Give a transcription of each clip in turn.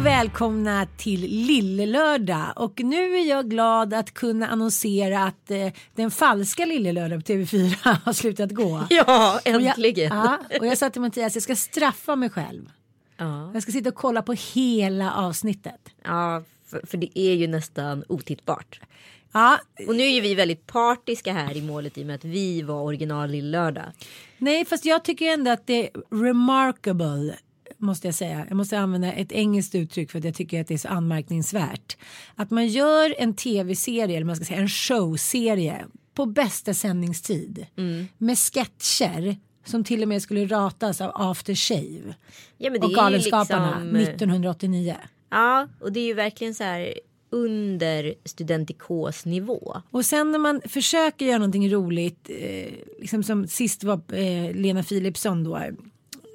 Och välkomna till Lillelördag och nu är jag glad att kunna annonsera att eh, den falska Lillelördag på TV4 har slutat gå. Ja, Och jag, äntligen. ja, och jag sa till Mattias jag ska straffa mig själv. Ja, Jag ska sitta och kolla på hela avsnittet. ja för, för det är ju nästan otittbart. Ja, Och nu är ju vi väldigt partiska här i målet i och med att vi var original Lill-lördag. nej fast jag tycker ändå att det är remarkable måste jag säga. Jag måste använda ett engelskt uttryck för att jag tycker att det är så anmärkningsvärt. Att man gör en tv-serie, eller man ska säga en showserie på bästa sändningstid med sketcher som till och med skulle ratas av After Shave Ja, och Galenskaparna liksom, eh, 1989. Ja, och det är ju verkligen så här under studentikos nivå. Och sen när man försöker göra någonting roligt, eh, liksom som sist var eh, Lena Philipsson då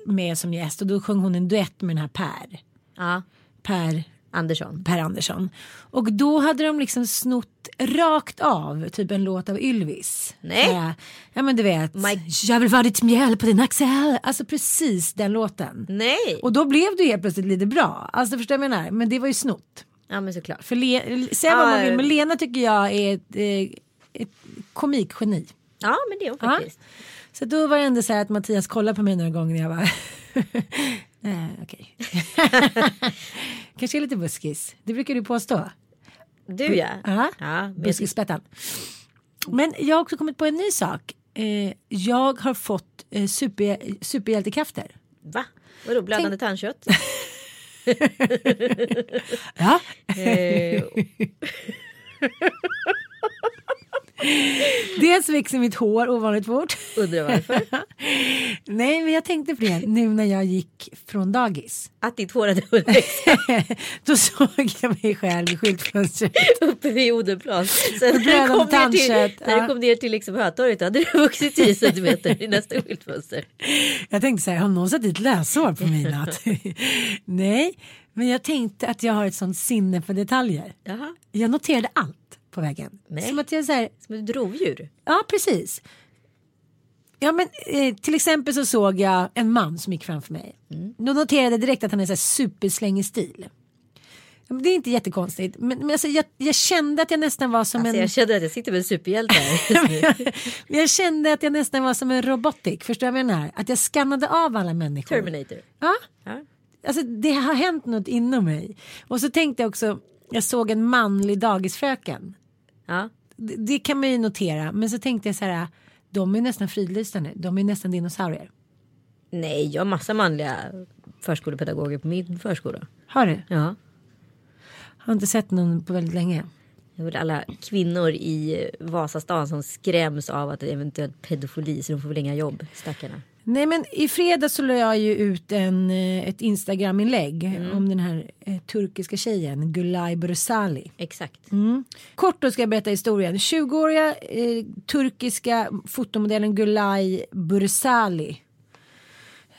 med som gäst och då sjöng hon en duett med den här Per. Ja, Per, Andersson. per Andersson. Och då hade de liksom snott rakt av typ en låt av Ylvis. Nej. Här, ja men du vet. My- Jag vill vara ditt mjöl på din axel. Alltså precis den låten. Nej! Och då blev det helt plötsligt lite bra. Alltså förstår du vad jag menar? Men det var ju snott. Ja, men såklart. För Le- säga vad man vill men Lena tycker jag är ett, eh, ett komikgeni. Ja, men det är hon Ja. Så då var det ändå så här att Mattias kollade på mig några gånger när jag var Nej, okej. Kanske är lite buskis. Det brukar du påstå. Du ja. Ja, ja men buskispettan. Men jag har också kommit på en ny sak. Eh, jag har fått eh, super, superhjältekrafter. Va? Vadå, blödande tandkött? Ja. Dels växer mitt hår ovanligt fort. undrar varför? Nej, men jag tänkte på det nu när jag gick från dagis. Att ditt hår hade hunnit växa Då såg jag mig själv i skyltfönstret. uppe vid Odenplan. Sen när du kom ner till, när ja. du kom ner till liksom Hötorget hade det vuxit 10 centimeter i nästa skyltfönster. Jag tänkte så här, har någon satt dit löshår på mig i natt? Nej, men jag tänkte att jag har ett sånt sinne för detaljer. Jaha, Jag noterade allt på vägen. Nej. Som att jag så här, som ett rovdjur. ja precis. Ja men eh, till exempel så såg jag en man som gick framför mig. Då noterade jag direkt att han är så här superslängig stil. Det är inte jättekonstigt. Men, men alltså, jag, jag kände att jag nästan var som Alltså en... jag känner att jag sitter med en superhjälte här jag kände att jag nästan var som en robotik. Förstår du vad jag menar? Att jag skannade av alla människor. Terminator. Ja. Ja. Alltså det har hänt något inom mig. Och så tänkte jag också, jag såg en manlig dagisfröken. Ja. Det, det kan man ju notera. Men så tänkte jag så här, de är nästan fridlysta nu. De är nästan dinosaurier. Nej, jag har massa manliga förskolepedagoger på min förskola. Har du? Ja. Har inte sett någon på väldigt länge. Det är väl alla kvinnor i Vasastan som skräms av att det är eventuellt pedofili så de får väl inga jobb, stackarna. Nej men i fredags så la jag ju ut en, eh, ett Instagram-inlägg om den här eh, turkiska tjejen Gulay Bursali. Exakt. Mm. Kort då ska jag berätta historien. 20-åriga eh, turkiska fotomodellen Gulay Bursali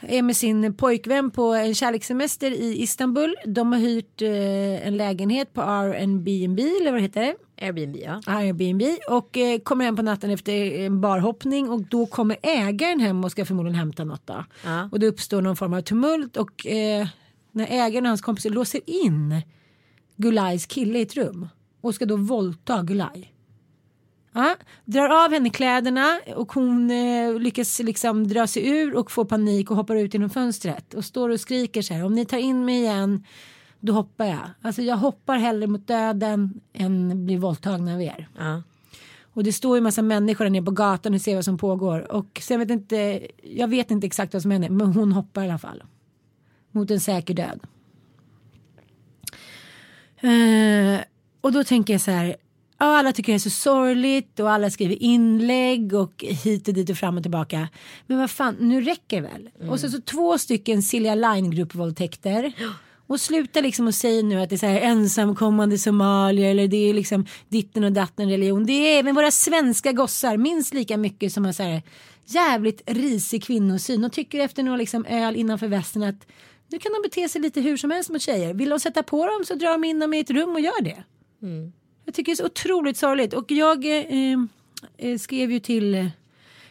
är med sin pojkvän på en kärlekssemester i Istanbul. De har hyrt eh, en lägenhet på Airbnb eller vad heter det? Airbnb ja. Airbnb och eh, kommer hem på natten efter en barhoppning och då kommer ägaren hem och ska förmodligen hämta något då. Ja. Och det uppstår någon form av tumult och eh, när ägaren och hans kompisar låser in Gulais kille i ett rum och ska då våldta Gulai. Ja, drar av henne kläderna och hon eh, lyckas liksom dra sig ur och får panik och hoppar ut genom fönstret och står och skriker så här om ni tar in mig igen då hoppar jag. Alltså jag hoppar hellre mot döden än bli våldtagen av er. ja. Och det står ju massa människor där nere på gatan och ser vad som pågår. Och sen vet inte, jag vet inte exakt vad som händer men hon hoppar i alla fall. Mot en säker död. Eh, och då tänker jag så här. Ja, alla tycker det är så sorgligt och alla skriver inlägg och hit och dit och fram och tillbaka. Men vad fan, nu räcker det väl? Och så, så två stycken Silja Line gruppvåldtäkter. Och sluta liksom och säga nu att det är så här ensamkommande somalier eller det är liksom ditten och datten religion. Det är även våra svenska gossar minst lika mycket som har så här jävligt risig kvinnosyn och tycker efter några liksom öl innanför västen att nu kan de bete sig lite hur som helst mot tjejer. Vill de sätta på dem så drar de in dem i ett rum och gör det. Jag tycker det är så otroligt sorgligt och jag eh, eh, skrev ju till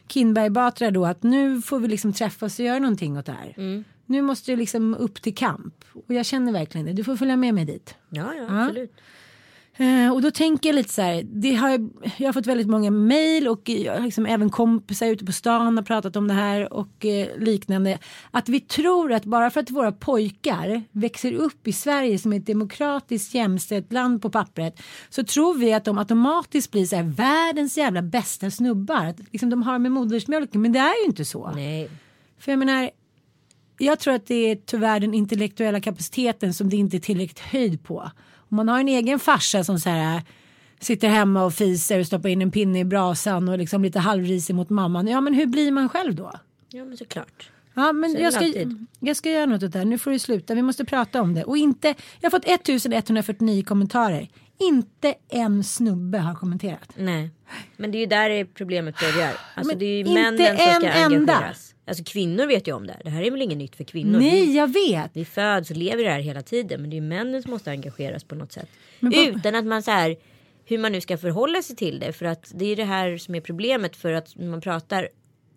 Kinberg Batra då att nu får vi liksom träffas och göra någonting åt det här. Nu måste det liksom upp till kamp och jag känner verkligen det. Du får följa med mig dit. Ja, ja, absolut. Eh, och då tänker jag lite så här, det har, jag jag har fått väldigt många mejl och liksom även kompisar ute på stan har pratat om det här och eh, liknande. Att vi tror att bara för att våra pojkar växer upp i Sverige som ett demokratiskt jämställt land på pappret så tror vi att de automatiskt blir så här världens jävla bästa snubbar. Att, liksom, de har med modersmjölken men det är ju inte så. Nej. För jag menar, jag tror att det är tyvärr den intellektuella kapaciteten som det inte är tillräckligt höjd på. Om man har en egen farsa som så här sitter hemma och fiser och stoppar in en pinne i brasan och liksom lite halvrisig mot mamman. Ja men hur blir man själv då? Ja men såklart. Ja men Så jag ska, alltid. jag ska göra något åt det här. Nu får du sluta. Vi måste prata om det. Och inte, jag har fått 1149 kommentarer. Inte en snubbe har kommenterat. Nej. Men det är ju där problemet börjar. Alltså Men det är ju männen som ska en enda. Alltså kvinnor vet ju om det här. Det här är väl inget nytt för kvinnor. Vi, Nej jag vet. vi föds och lever i det här hela tiden. Men det är ju männen som måste engageras på något sätt. Men Utan att man så här. Hur man nu ska förhålla sig till det. För att det är det här som är problemet. För att när man pratar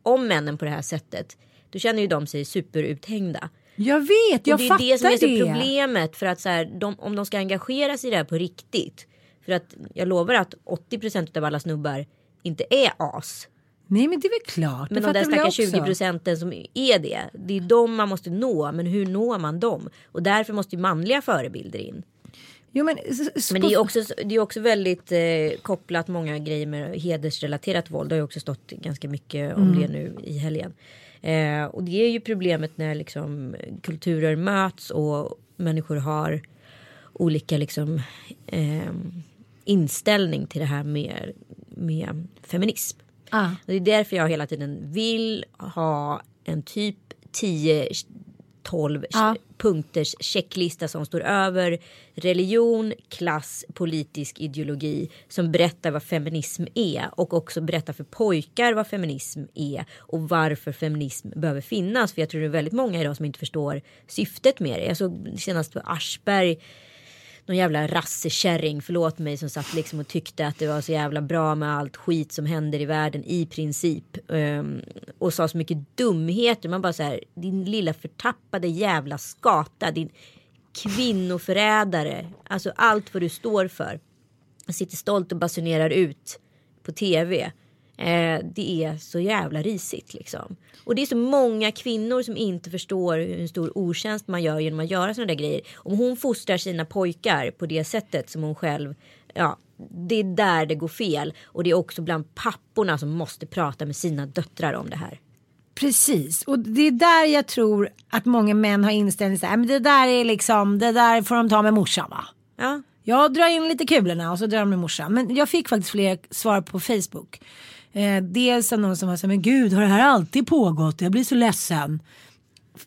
om männen på det här sättet. Då känner ju de sig superuthängda. Jag vet, jag och det är fattar det som är så det. problemet. För att så här, de, om de ska engagera sig i det här på riktigt. För att jag lovar att 80% av alla snubbar inte är as. Nej men det är väl klart. Men de där stackars 20 också. procenten som är det. Det är de man måste nå. Men hur når man dem? Och därför måste ju manliga förebilder in. Jo, men, Men det är också, det är också väldigt eh, kopplat många grejer med hedersrelaterat våld. Det har ju också stått ganska mycket om Mm. det nu i helgen. Eh, och det är ju problemet när liksom kulturer möts och människor har olika liksom eh, inställning till det här med, med feminism. Ah. Det är därför jag hela tiden vill ha en typ 10 12 Ja. punkters checklista som står över religion, klass, politisk ideologi som berättar vad feminism är och också berättar för pojkar vad feminism är och varför feminism behöver finnas. För jag tror det är väldigt många idag som inte förstår syftet med det. Jag såg senast på Aschberg någon jävla rassekärring, förlåt mig, som satt liksom och tyckte att det var så jävla bra med allt skit som händer i världen i princip. Um, och sa så mycket dumheter. Man bara så här, din lilla förtappade jävla skata, din kvinnoförrädare. Alltså allt vad du står för. Sitter stolt och basunerar ut på tv. Eh, det är så jävla risigt liksom. Och det är så många kvinnor som inte förstår hur stor otjänst man gör genom att göra sådana där grejer. Om hon fostrar sina pojkar på det sättet som hon själv, ja, det är där det går fel. Och det är också bland papporna som måste prata med sina döttrar om det här. Precis, och det är där jag tror att många män har inställning så här, men det där är liksom, det där får de ta med morsan va? Ja, Jag drar in lite kulorna och så drar de med morsan. Men jag fick faktiskt fler svar på Facebook. Eh, dels av någon som var så här, men gud har det här alltid pågått? Jag blir så ledsen.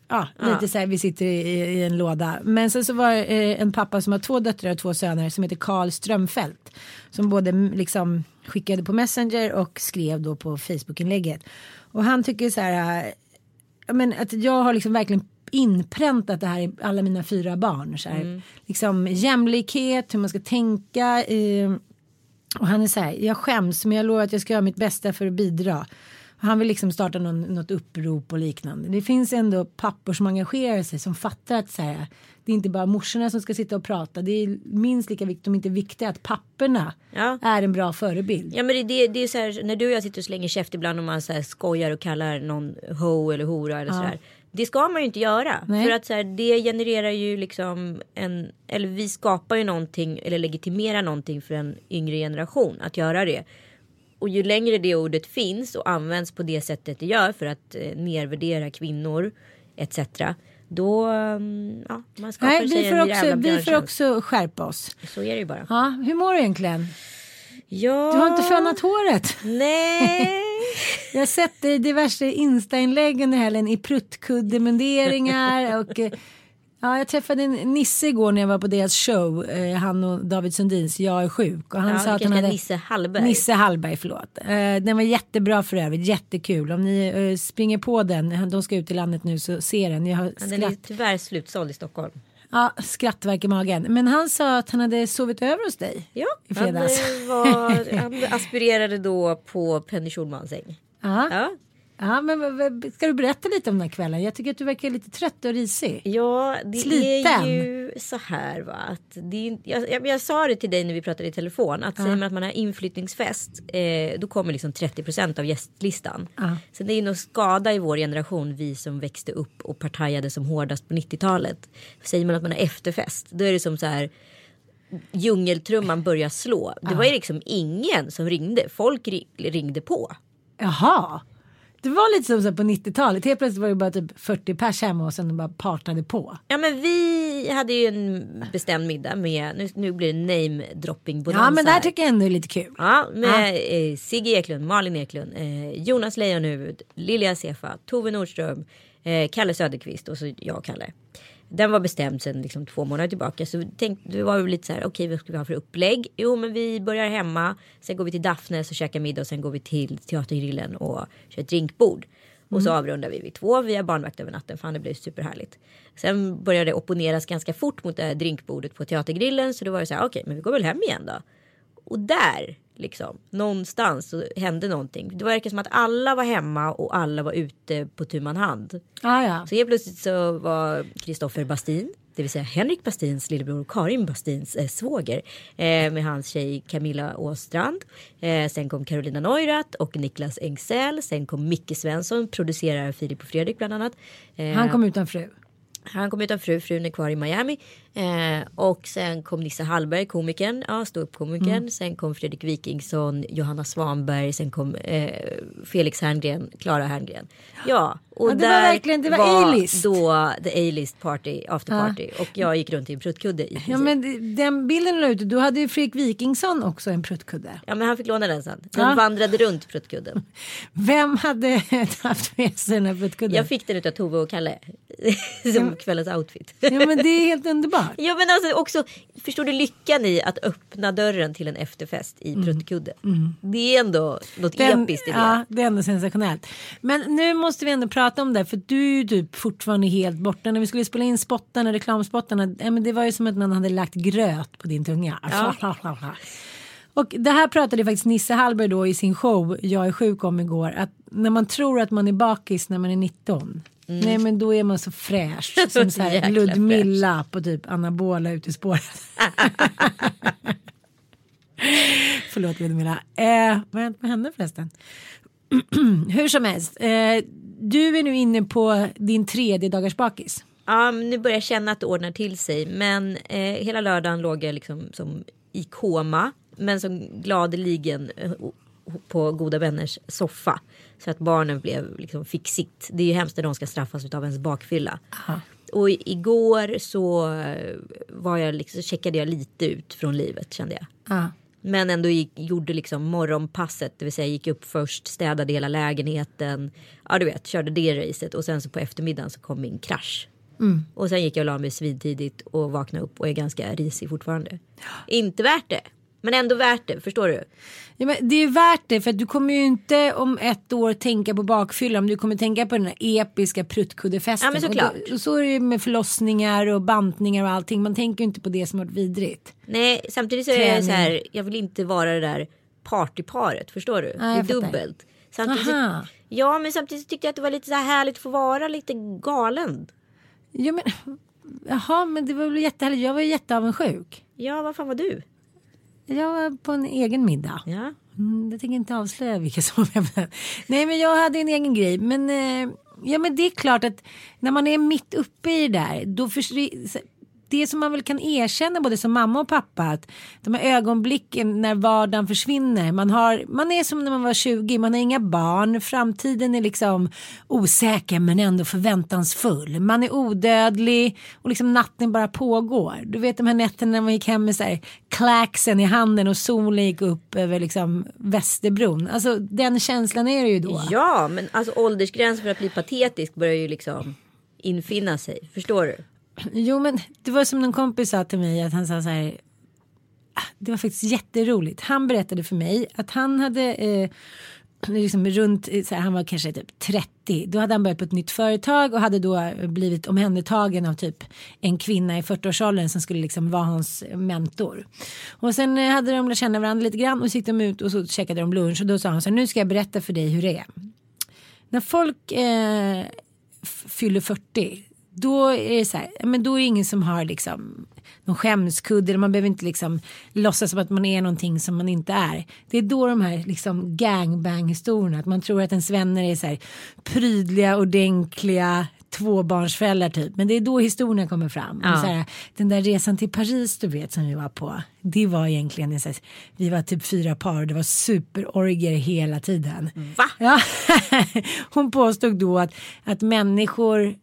Ja, lite så här, vi sitter i, i en låda. Men sen så var det eh, en pappa som har två döttrar och två söner som heter Karl Strömfält. Som både mm, liksom skickade på Messenger och skrev då på Facebook-inlägget. Och han tycker så här, ja, men att jag har liksom verkligen inpräntat det här i alla mina fyra barn. Så här. Liksom jämlikhet, hur man ska tänka. Eh, och han är så här, jag skäms men jag lovar att jag ska göra mitt bästa för att bidra. Han vill liksom starta någon, något upprop och liknande. Det finns ändå pappor som engagerar sig som fattar att så här, det är inte bara morsorna som ska sitta och prata. Det är minst lika viktigt om inte viktigt att papporna Ja. är en bra förebild. Ja men det, det, det är så här, när du och jag sitter och slänger käft ibland och man så här skojar och kallar någon ho eller hora eller sådär. Det ska man ju inte göra. Nej. För att så här, det genererar ju liksom en, eller vi skapar ju någonting eller legitimerar någonting för en yngre generation att göra det. Och ju längre det ordet finns och används på det sättet det gör för att eh, nedvärdera kvinnor etc. Då, mm, ja, man skapar Nej, sig vi en får, jävla också, vi får också skärpa oss. Så är det ju bara. Ja, hur mår du egentligen? Ja. Du har inte fönat håret. Nej. Jag har sett dig i diverse Insta-inlägg under helgen i pruttkuddemunderingar och eh, ja, jag träffade en Nisse igår när jag var på deras show, eh, han och David Sundins Jag är sjuk och han Ja, sa att han hade Nisse Hallberg. Nisse Hallberg, förlåt. Eh, den var jättebra för övrigt, jättekul. Om ni springer på den, de ska ut i landet nu så ser den. Jag har Ja, Den är skratt, tyvärr slutsåld i Stockholm. Ja, skrattverk i magen. Men han sa att han hade sovit över hos dig. Ja, I han, fredags. eh, var, han aspirerade då på Penny Schulmans säng. Ja. Ja. Ja, men ska du berätta lite om den här kvällen? Jag tycker att du verkar lite trött och risig. Ja, det Sliten. är ju så här va. Att det jag, jag, jag sa det till dig när vi pratade i telefon. Att säger man att man har inflyttningsfest. Eh, då kommer liksom 30% av gästlistan. Ja. Så det är nog skada i vår generation. Vi som växte upp och partajade som hårdast på 90-talet. Säger man att man har efterfest. Då är det som så här. Djungeltrumman börjar slå. Det var ju liksom ingen som ringde. Folk ri- ringde på. Jaha. Det var lite som så på 90-talet. Helt plötsligt var det bara typ 40 pers hemma och sen de bara partade på. Ja men vi hade ju en bestämd middag med, nu, nu blir det name dropping. Ja men det här tycker jag ändå är lite kul. Ja, med eh, Sigge Eklund, Malin Eklund, eh, Jonas Leijonhufvud, Lilja Sefa, Tove Nordström, eh, Kalle Söderqvist och så jag och Kalle. Den var bestämd sedan liksom två månader tillbaka. Så tänkte, det var ju lite så här, okej vad ska vi ha för upplägg? Jo men vi börjar hemma, sen går vi till Daphnes och käkar middag och sen går vi till Teatergrillen och kör ett drinkbord. Och så avrundar vi vid två, vi har barnvakt över natten, fan det blev superhärligt. Sen började det opponeras ganska fort mot det här drinkbordet på Teatergrillen så då var det så här, okej men vi går väl hem igen då. Och där, liksom, någonstans så hände någonting. Det verkar som att alla var hemma och alla var ute på tu man hand. Ja, ja. Så helt plötsligt så var Kristoffer Bastin, det vill säga Henrik Bastins lillebror och Karin Bastins eh, svåger eh, med hans tjej Camilla Åstrand. Eh, sen kom Carolina Neurath och Niklas Engsell. Sen kom Micke Svensson, producerar Filip och Fredrik bland annat. Eh, Han kom utan fru. Han kom utan fru, frun är kvar i Miami. Eh, och sen kom Nisse Hallberg, komikern, ja, ståuppkomikern. Mm. Sen kom Fredrik Wikingsson, Johanna Svanberg, sen kom eh, Felix Herngren, Klara Herngren. Ja, och Ja, det var där verkligen- det var A-list. då the A-list party, after party. Och jag gick runt i en pruttkudde i Ja men den bilden du la ut, då hade ju Fredrik Wikingsson också en pruttkudde. Ja men han fick låna den sen. Den Ja. vandrade runt pruttkudden. Vem hade haft med sig den här pruttkudden? Jag fick den utav Tove och Kalle. Som kvällens outfit. Ja men det är helt underbart. Ja men alltså också, förstår du lyckan i att öppna dörren till en efterfest i pruttkudde? Det är ändå något Den, episkt i det. ja, det är ändå sensationellt. Men nu måste vi ändå prata om det för du är ju typ fortfarande helt borta. När vi skulle spela in spottarna, reklamspottarna, ja, men det var ju som att man hade lagt gröt på din tunga. Och det här pratade faktiskt Nisse Hallberg då i sin show Jag är sjuk om igår. Att när man tror att man är bakis när man är 19. Nej men då är man så fräsch. Som så här Mm. Ludmilla på typ anabola ute i spåret. Förlåt Ludmilla. Eh, vad har hänt med henne förresten? Hur som helst. Eh, du är nu inne på din tredje dagars bakis. Ja, nu börjar jag känna att det ordnar till sig. Men eh, hela lördagen låg jag liksom som i koma. Men som gladeligen eh, på goda vänners soffa. Så att barnen blev liksom fick sitt. Det är ju hemskt när de ska straffas av ens bakfylla. Och i- igår så eh, var jag liksom, checkade jag lite ut från livet kände jag. Ja. Men ändå gick, gjorde liksom morgonpasset, det vill säga gick upp först, städade hela lägenheten. Ja du vet, körde det racet och sen så på eftermiddagen så kom min krasch. Och sen gick jag och la mig svintidigt och vaknade upp och är ganska risig fortfarande. Inte värt det. Men ändå värt det, förstår du? Ja, men det är värt det för att du kommer ju inte om ett år tänka på bakfyllan. Du kommer tänka på den här episka pruttkuddefesten. Ja, men såklart. Och, då, och så är det med förlossningar och bantningar och allting. Man tänker ju inte på det som har varit vidrigt. Nej, samtidigt så är jag så här, jag vill inte vara det där partyparet, förstår du? Ja, det är dubbelt. Samtidigt, Aha. ja, men samtidigt tyckte jag att det var lite så här härligt att få vara lite galen. Ja, men, jaha, men det var väl jättehärligt. Jag var ju jätteavundsjuk. Ja, vad fan var du? Jag var på en egen middag. Ja. Mm, jag tänker inte avslöja vilka som var med. Nej men jag hade en egen grej. Men, eh, ja, men det är klart att när man är mitt uppe i det där. Då försvinner, det som man väl kan erkänna både som mamma och pappa. Att de här ögonblicken när vardagen försvinner. Man, har, man är som när man var 20. Man har inga barn. Framtiden är liksom osäker men ändå förväntansfull. Man är odödlig och liksom natten bara pågår. Du vet de här nätterna när man gick hem med så här klaxen i handen och solen gick upp över liksom Västerbron. Alltså den känslan är det ju då. ja, men alltså åldersgränsen för att bli patetisk börjar ju liksom infinna sig. Förstår du? Jo men det var som en kompis sa till mig att han sa så här. Ah, det var faktiskt jätteroligt. Han berättade för mig att han hade eh, liksom runt, eh, så här, han var kanske typ 30. Då hade han börjat på ett nytt företag och hade då eh, blivit omhändertagen av typ en kvinna i 40-årsåldern som skulle liksom vara hans mentor. Och sen eh, hade de lärt känna varandra lite grann och så gick de ut och så käkade de lunch och då sa han så här, nu ska jag berätta för dig hur det är. När folk eh, fyller 40 då är det så här, men då är det ingen som har liksom någon skämskudde eller man behöver inte liksom låtsas som att man är någonting som man inte är. Det är då de här liksom gangbang historierna, att man tror att ens vänner är så här prydliga, ordentliga tvåbarnsföräldrar typ. Men det är då historierna kommer fram. Ja. Här, den där resan till Paris du vet som vi var på. Det var egentligen, en så här, vi var typ fyra par och det var superorger hela tiden. Va? Ja. Hon påstod då att, att människor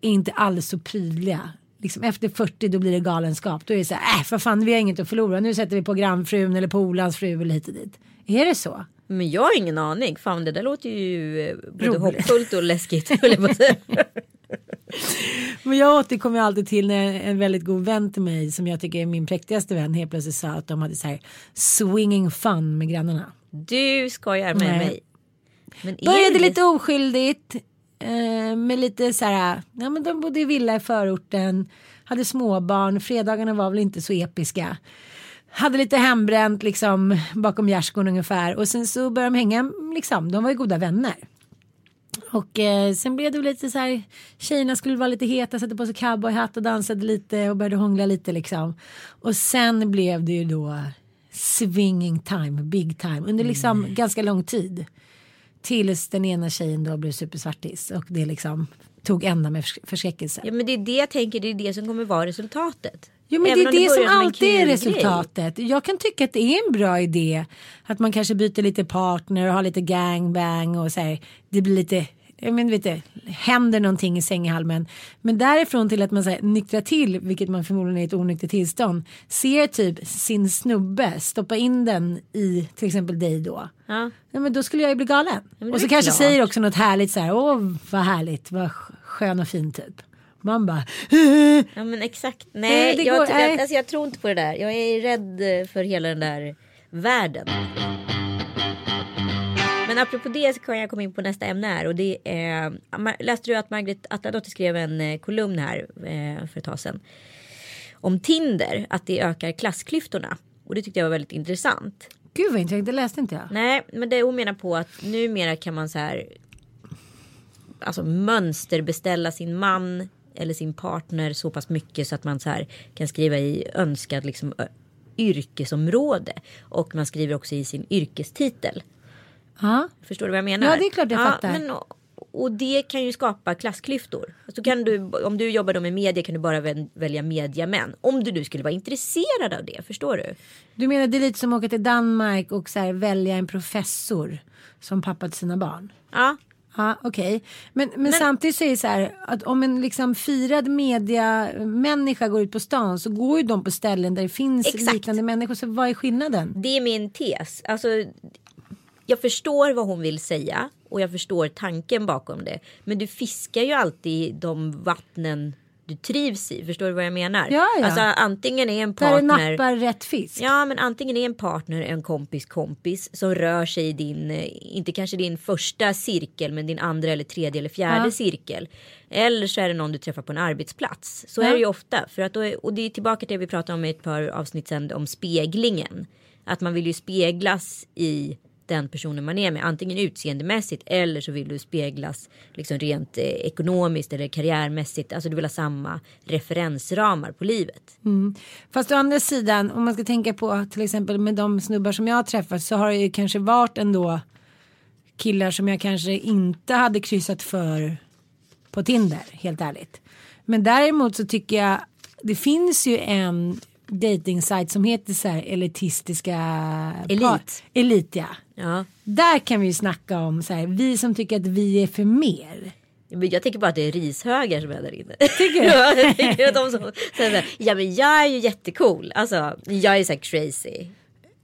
är inte alls så prydliga. Liksom efter 40 då blir det galenskap. Då är det så här, äh, för fan vi har inget att förlora. Nu sätter vi på grannfrun eller polans fru eller hit och dit. Är det så? Men jag har ingen aning. Fan det där låter ju eh, både Roligt. hoppfullt och läskigt. Men jag återkommer alltid till när en väldigt god vän till mig som jag tycker är min präktigaste vän helt plötsligt sa att de hade så här swinging fun med grannarna. Du skojar med Nej. mig. Men är Började det- lite oskyldigt. Eh, med lite så här, ja men de bodde i villa i förorten. Hade småbarn, fredagarna var väl inte så episka. Hade lite hembränt liksom bakom gärdsgården ungefär. Och sen så började de hänga liksom, de var ju goda vänner. Och eh, sen blev det lite så här, tjejerna skulle vara lite heta, satte på sig cowboyhatt och dansade lite och började hångla lite liksom. Och sen blev det ju då swinging time, big time, under liksom ganska lång tid. Tills den ena tjejen då blev supersvartis och det liksom tog ända med förs- förskräckelse. Ja men det är det jag tänker, det är det som kommer vara resultatet. Jo men Även det är det, som börjar en alltid är kul grej. resultatet. Jag kan tycka att det är en bra idé. Att man kanske byter lite partner och har lite gangbang och så här. Det blir lite, jag men vet du, händer någonting i sänghalmen. Men därifrån till att man så här, nyktrar till, vilket man förmodligen är i ett onyktert tillstånd. Ser typ sin snubbe stoppa in den i till exempel dig då. Ja. Ja, men då skulle jag ju bli galen. det och så kanske klart. säger också något härligt så här. Åh vad härligt, vad sk- skön och fin typ. Man bara. ja men exakt. Nej, Nej, det jag, går- jag, nej. alltså, jag tror inte på det där. Jag är rädd eh, för hela den där världen. Men apropå det så kan jag komma in på nästa ämne här och det är Ma- läste du att Margret Atladottir skrev en eh, kolumn här eh, för ett tag sedan om Tinder att det ökar klassklyftorna och det tyckte jag var väldigt intressant. Gud vad intressant, det läste inte jag. Nej, men det hon menar på att numera kan man så här. Alltså mönsterbeställa sin man eller sin partner så pass mycket så att man så här kan skriva i önskad liksom yrkesområde och man skriver också i sin yrkestitel. Ja. Förstår du vad jag menar? Ja, det är klart jag fattar. Men, och, det kan ju skapa klassklyftor. Så kan du, om du jobbar då med media kan du bara väl- välja mediamän. Om du nu skulle vara intresserad av det, förstår du? Du menar det är lite som att åka till Danmark och så välja en professor som pappa till sina barn? Ja, Ja, okej. Men, men, samtidigt så är det så här att om en liksom firad mediamänniska går ut på stan så går ju de på ställen där det finns Exakt. liknande människor. Så vad är skillnaden? Det är min tes. Alltså, jag förstår vad hon vill säga och jag förstår tanken bakom det. Men du fiskar ju alltid de vattnen du trivs i. Förstår du vad jag menar? Ja, ja. Alltså antingen är en Där partner. nappar rätt fisk. Ja men antingen är en partner en kompis kompis som rör sig i din, eh, inte kanske din första cirkel men din andra eller tredje eller fjärde Ja. cirkel. Eller så är det någon du träffar på en arbetsplats. Så Ja. är det ju ofta. För att är, och det är tillbaka till det vi pratade om i ett par avsnitt sedan om speglingen. Att man vill ju speglas i den personen man är med. Antingen utseendemässigt eller så vill du speglas liksom rent eh, ekonomiskt eller karriärmässigt. Alltså du vill ha samma referensramar på livet. Mm. Fast å andra sidan om man ska tänka på till exempel med de snubbar som jag har träffat så har det ju kanske varit ändå killar som jag kanske inte hade kryssat för på Tinder helt ärligt. Men däremot så tycker jag det finns ju en dating som heter så här elitistiska Elit. Elit ja. Ja. Där kan vi ju snacka om så här, vi som tycker att vi är för mer. Jag tänker bara att det är rishögar som är där inne. Tycker du? ja, jag tänker att de som säger ja men jag är ju jättecool. Alltså jag är så här crazy.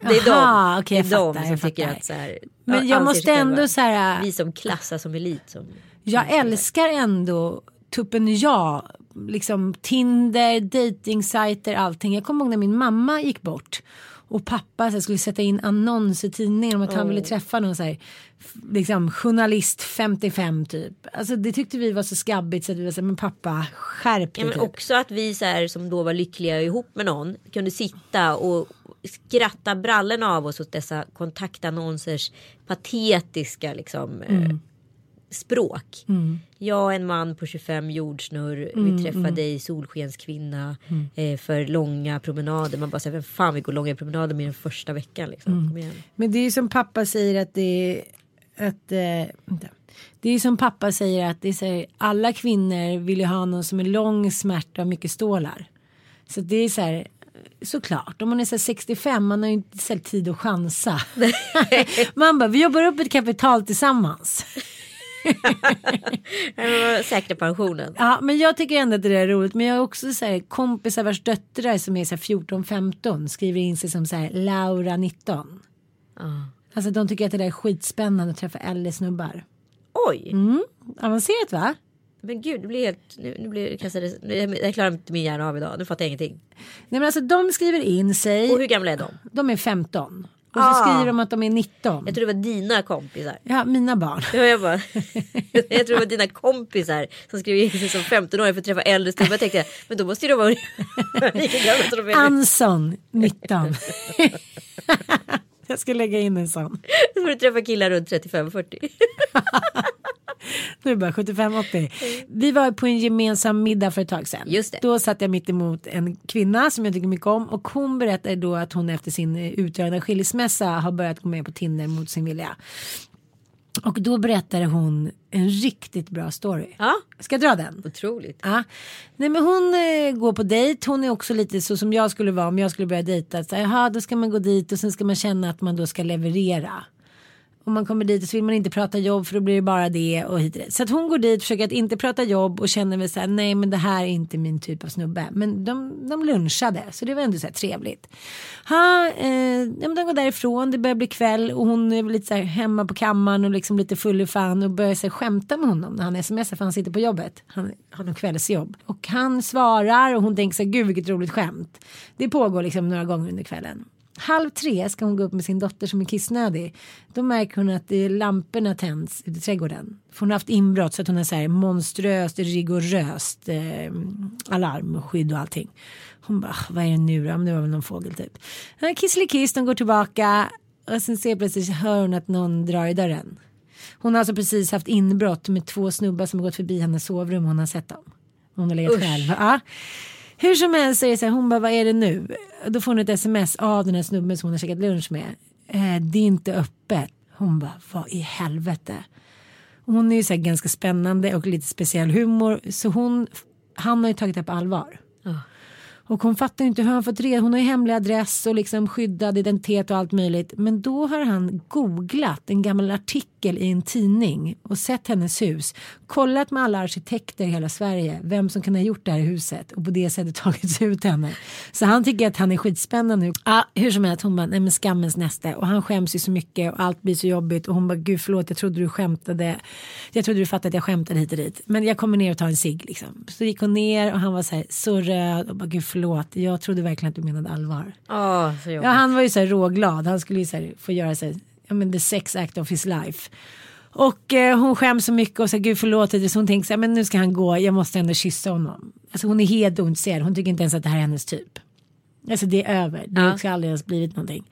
Det är Aha, de, okej, det är de fattar, som tycker fattar. att så här, Men ja, jag måste ändå så här. Vi som klassas som elit. Som, Jag älskar ändå tuppen jag. Liksom Tinder, datingsajter, allting. Jag kommer ihåg när min mamma gick bort. Och pappa så här, skulle sätta in annons i tidningen om att han ville träffa någon så här, liksom, journalist 55 typ. Alltså det tyckte vi var så skabbigt så att vi var så här, men pappa skärp ja, dig men typ. också att vi så här, som då var lyckliga ihop med någon kunde sitta och skratta brallorna av oss åt dessa kontaktannonsers patetiska liksom, Mm. eh, språk. Jag en man på 25 jordsnurr, Mm, vi träffade dig solskenskvinna eh, för långa promenader. Man bara säger vem fan vill gå långa promenader med den första veckan liksom. Mm. Men det är ju som pappa säger att det är att eh, det är som pappa säger att det är så här, alla kvinnor vill ju ha någon som är lång, smärta och mycket stålar. Så det är så här såklart om man är så här 65 man har ju inte tid att chansa. man bara vi jobbar upp ett kapital tillsammans. Säkra pensionen. Ja men jag tycker ändå att det där är roligt men jag har också så här kompisar vars döttrar som är så här 14-15 skriver in sig som så här Laura 19. Alltså de tycker att det där är skitspännande att träffa äldre snubbar. Oj, Mm. Avancerat va? men gud det blir helt, nu, nu blir det kastades, jag klarar inte min hjärna av idag, nu fattar jag ingenting. Nej men alltså de skriver in sig. Och hur gamla är de? De är 15. Och så Ah. skriver de att de är 19. Jag tror det var dina kompisar. Ja, mina barn. Ja, jag, bara, jag tror det var dina kompisar som skrev in sig som 15-åringar för att träffa äldre snubbar. Jag tänkte, men då måste ju de vara lika gamla som de är. Anson, 19. Jag ska lägga in en sån. Då får du träffa killar runt 35-40. Nu bara 75-80. Vi var på en gemensam middag för ett tag sedan. Just det. Då satt jag mitt emot en kvinna som jag tycker mycket om och hon berättade då att hon efter sin eh, utdragna skilsmässa har börjat gå med på Tinder mot sin vilja. Och då berättade hon en riktigt bra story. Ja, Ska jag dra den? otroligt. Ja. Nej men hon eh, går på dejt. Hon är också lite så som jag skulle vara om jag skulle börja dejta. Så Jaha, då ska man gå dit och sen ska man känna att man då ska leverera. Om man kommer dit och så vill man inte prata jobb för då blir det bara det och hit och dit. Så att hon går dit, försöker att inte prata jobb och känner väl så här, nej men det här är inte min typ av snubbe. Men de, de lunchade så det var ändå så här trevligt. Ha, eh, ja, men de går därifrån, det börjar bli kväll och hon är väl lite så här hemma på kammaren och liksom lite full i fan och börjar så här, skämta med honom när han smsar för han sitter på jobbet. Han har någon kvällsjobb. Och han svarar och hon tänker så här, gud vilket roligt skämt. Det pågår liksom några gånger under kvällen. Halv tre ska hon gå upp med sin dotter som är kissnödig. Då märker hon att är lamporna tänds ute i trädgården. För hon har haft inbrott så att hon har så här monströst, rigoröst eh, alarmskydd och allting. Hon bara, "Ah, vad är det nu då? Men det var väl någon fågel typ. Kisselikiss, de går tillbaka och sen ser plötsligt hör hon att någon drar i dörren. Hon har alltså precis haft inbrott med två snubbar som har gått förbi hennes sovrum hon har sett dem. Hon har legat Usch. själv. Ja. Hur som helst så är det så här, hon bara vad är det nu? Då får hon ett sms av den här snubben som hon har käkat lunch med. Eh, det är inte öppet. Hon bara vad i helvete. Hon är ju så här ganska spännande och lite speciell humor så hon, han har ju tagit det på allvar. Och hon fattar ju inte hur han fått reda Hon har ju hemlig adress och liksom skyddad identitet och allt möjligt. Men då har han googlat en gammal artikel artikel i en tidning och sett hennes hus. Kollat med alla arkitekter i hela Sverige vem som kan ha gjort det här huset och på det sättet tagit ut henne. Så han tycker att han är skitspännande. Ah, hur som helst, hon bara, nej men skammens näste och han skäms ju så mycket och allt blir så jobbigt och hon bara, gud förlåt jag trodde du skämtade. Jag trodde du fattade att jag skämtade hit och dit. Men jag kommer ner och tar en cigg liksom. Så gick hon ner och han var så här, så röd och bara, gud förlåt, jag trodde verkligen att du menade allvar. Jobbigt. Ja, han var ju så här råglad. Han skulle ju så här få göra här, ja men the sex act of his life. Och eh, hon skäms så mycket och säger gud förlåt det. Så hon tänker så här, men nu ska han gå, jag måste ändå kyssa honom. Alltså hon är helt ointresserad, hon tycker inte ens att det här är hennes typ. Alltså det är över, det har Ja. aldrig ens blivit någonting.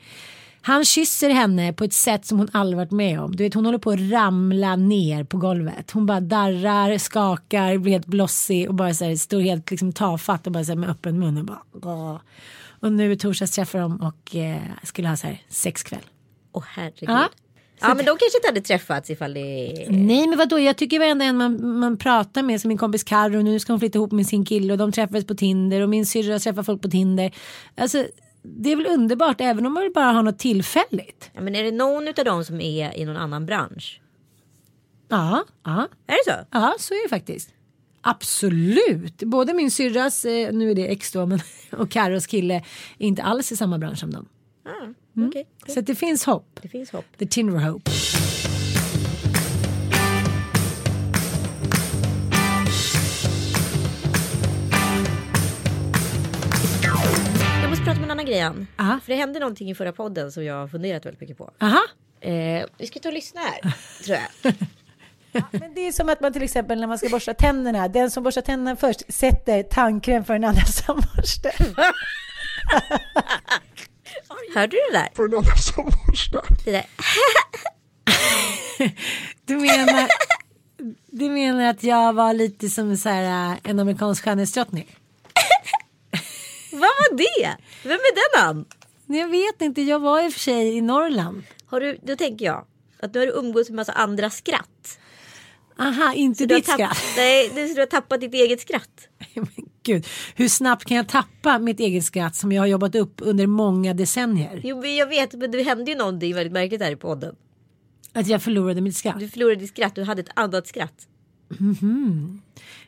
Han kysser henne på ett sätt som hon aldrig varit med om. Du vet hon håller på att ramla ner på golvet. Hon bara darrar, skakar, blir helt blossig och bara så här, står helt liksom tafatt och bara så här, med öppen mun och bara Åh. Och nu i torsdags träffar de och eh, skulle ha så här sexkväll. Åh herregud. Ja. Ja. men de kanske inte hade träffats ifall det... Nej men vadå jag tycker varenda en man, man pratar med som min kompis Carro nu ska hon flytta ihop med sin kille och de träffades på Tinder och min syrra träffar folk på Tinder. Alltså det är väl underbart även om man bara har något tillfälligt. Ja, men är det någon av dem som är i någon annan bransch? Ja, ja, Är det så? ja så är det faktiskt. Absolut. Både min syrras, eh, nu är det ex då, men, och Carros kille är inte alls i samma bransch som dem. Ah, okej. Så att det finns hopp. Det finns hopp. The Tinder hope. Jag måste prata om en annan grej Ann. Aha. För det hände någonting i förra podden som jag har funderat väldigt mycket på. Aha. Eh, vi ska ta och lyssna här, tror jag. Men det är som att man till exempel när man ska borsta tänderna, den som borstar tänderna först sätter tandkräm för den andra som borstar. Hörde du det där? en annan som borstar. Du menar, du menar att jag var lite som så här, äh, en amerikansk skönhetsdrottning? Vad var det? Vem är den? Nej, Jag vet inte, jag var i och för sig i Norrland. Har du, då tänker jag att nu har du umgåtts med massa andra skratt. Aha, inte Du har, ditt skratt. nej, du har tappat ditt eget skratt. Men Gud, hur snabbt kan jag tappa mitt eget skratt som jag har jobbat upp under många decennier? Jo, jag vet, men det hände ju någonting väldigt märkligt här i podden. Att jag förlorade mitt skratt. Du förlorade ditt skratt, du hade ett annat skratt.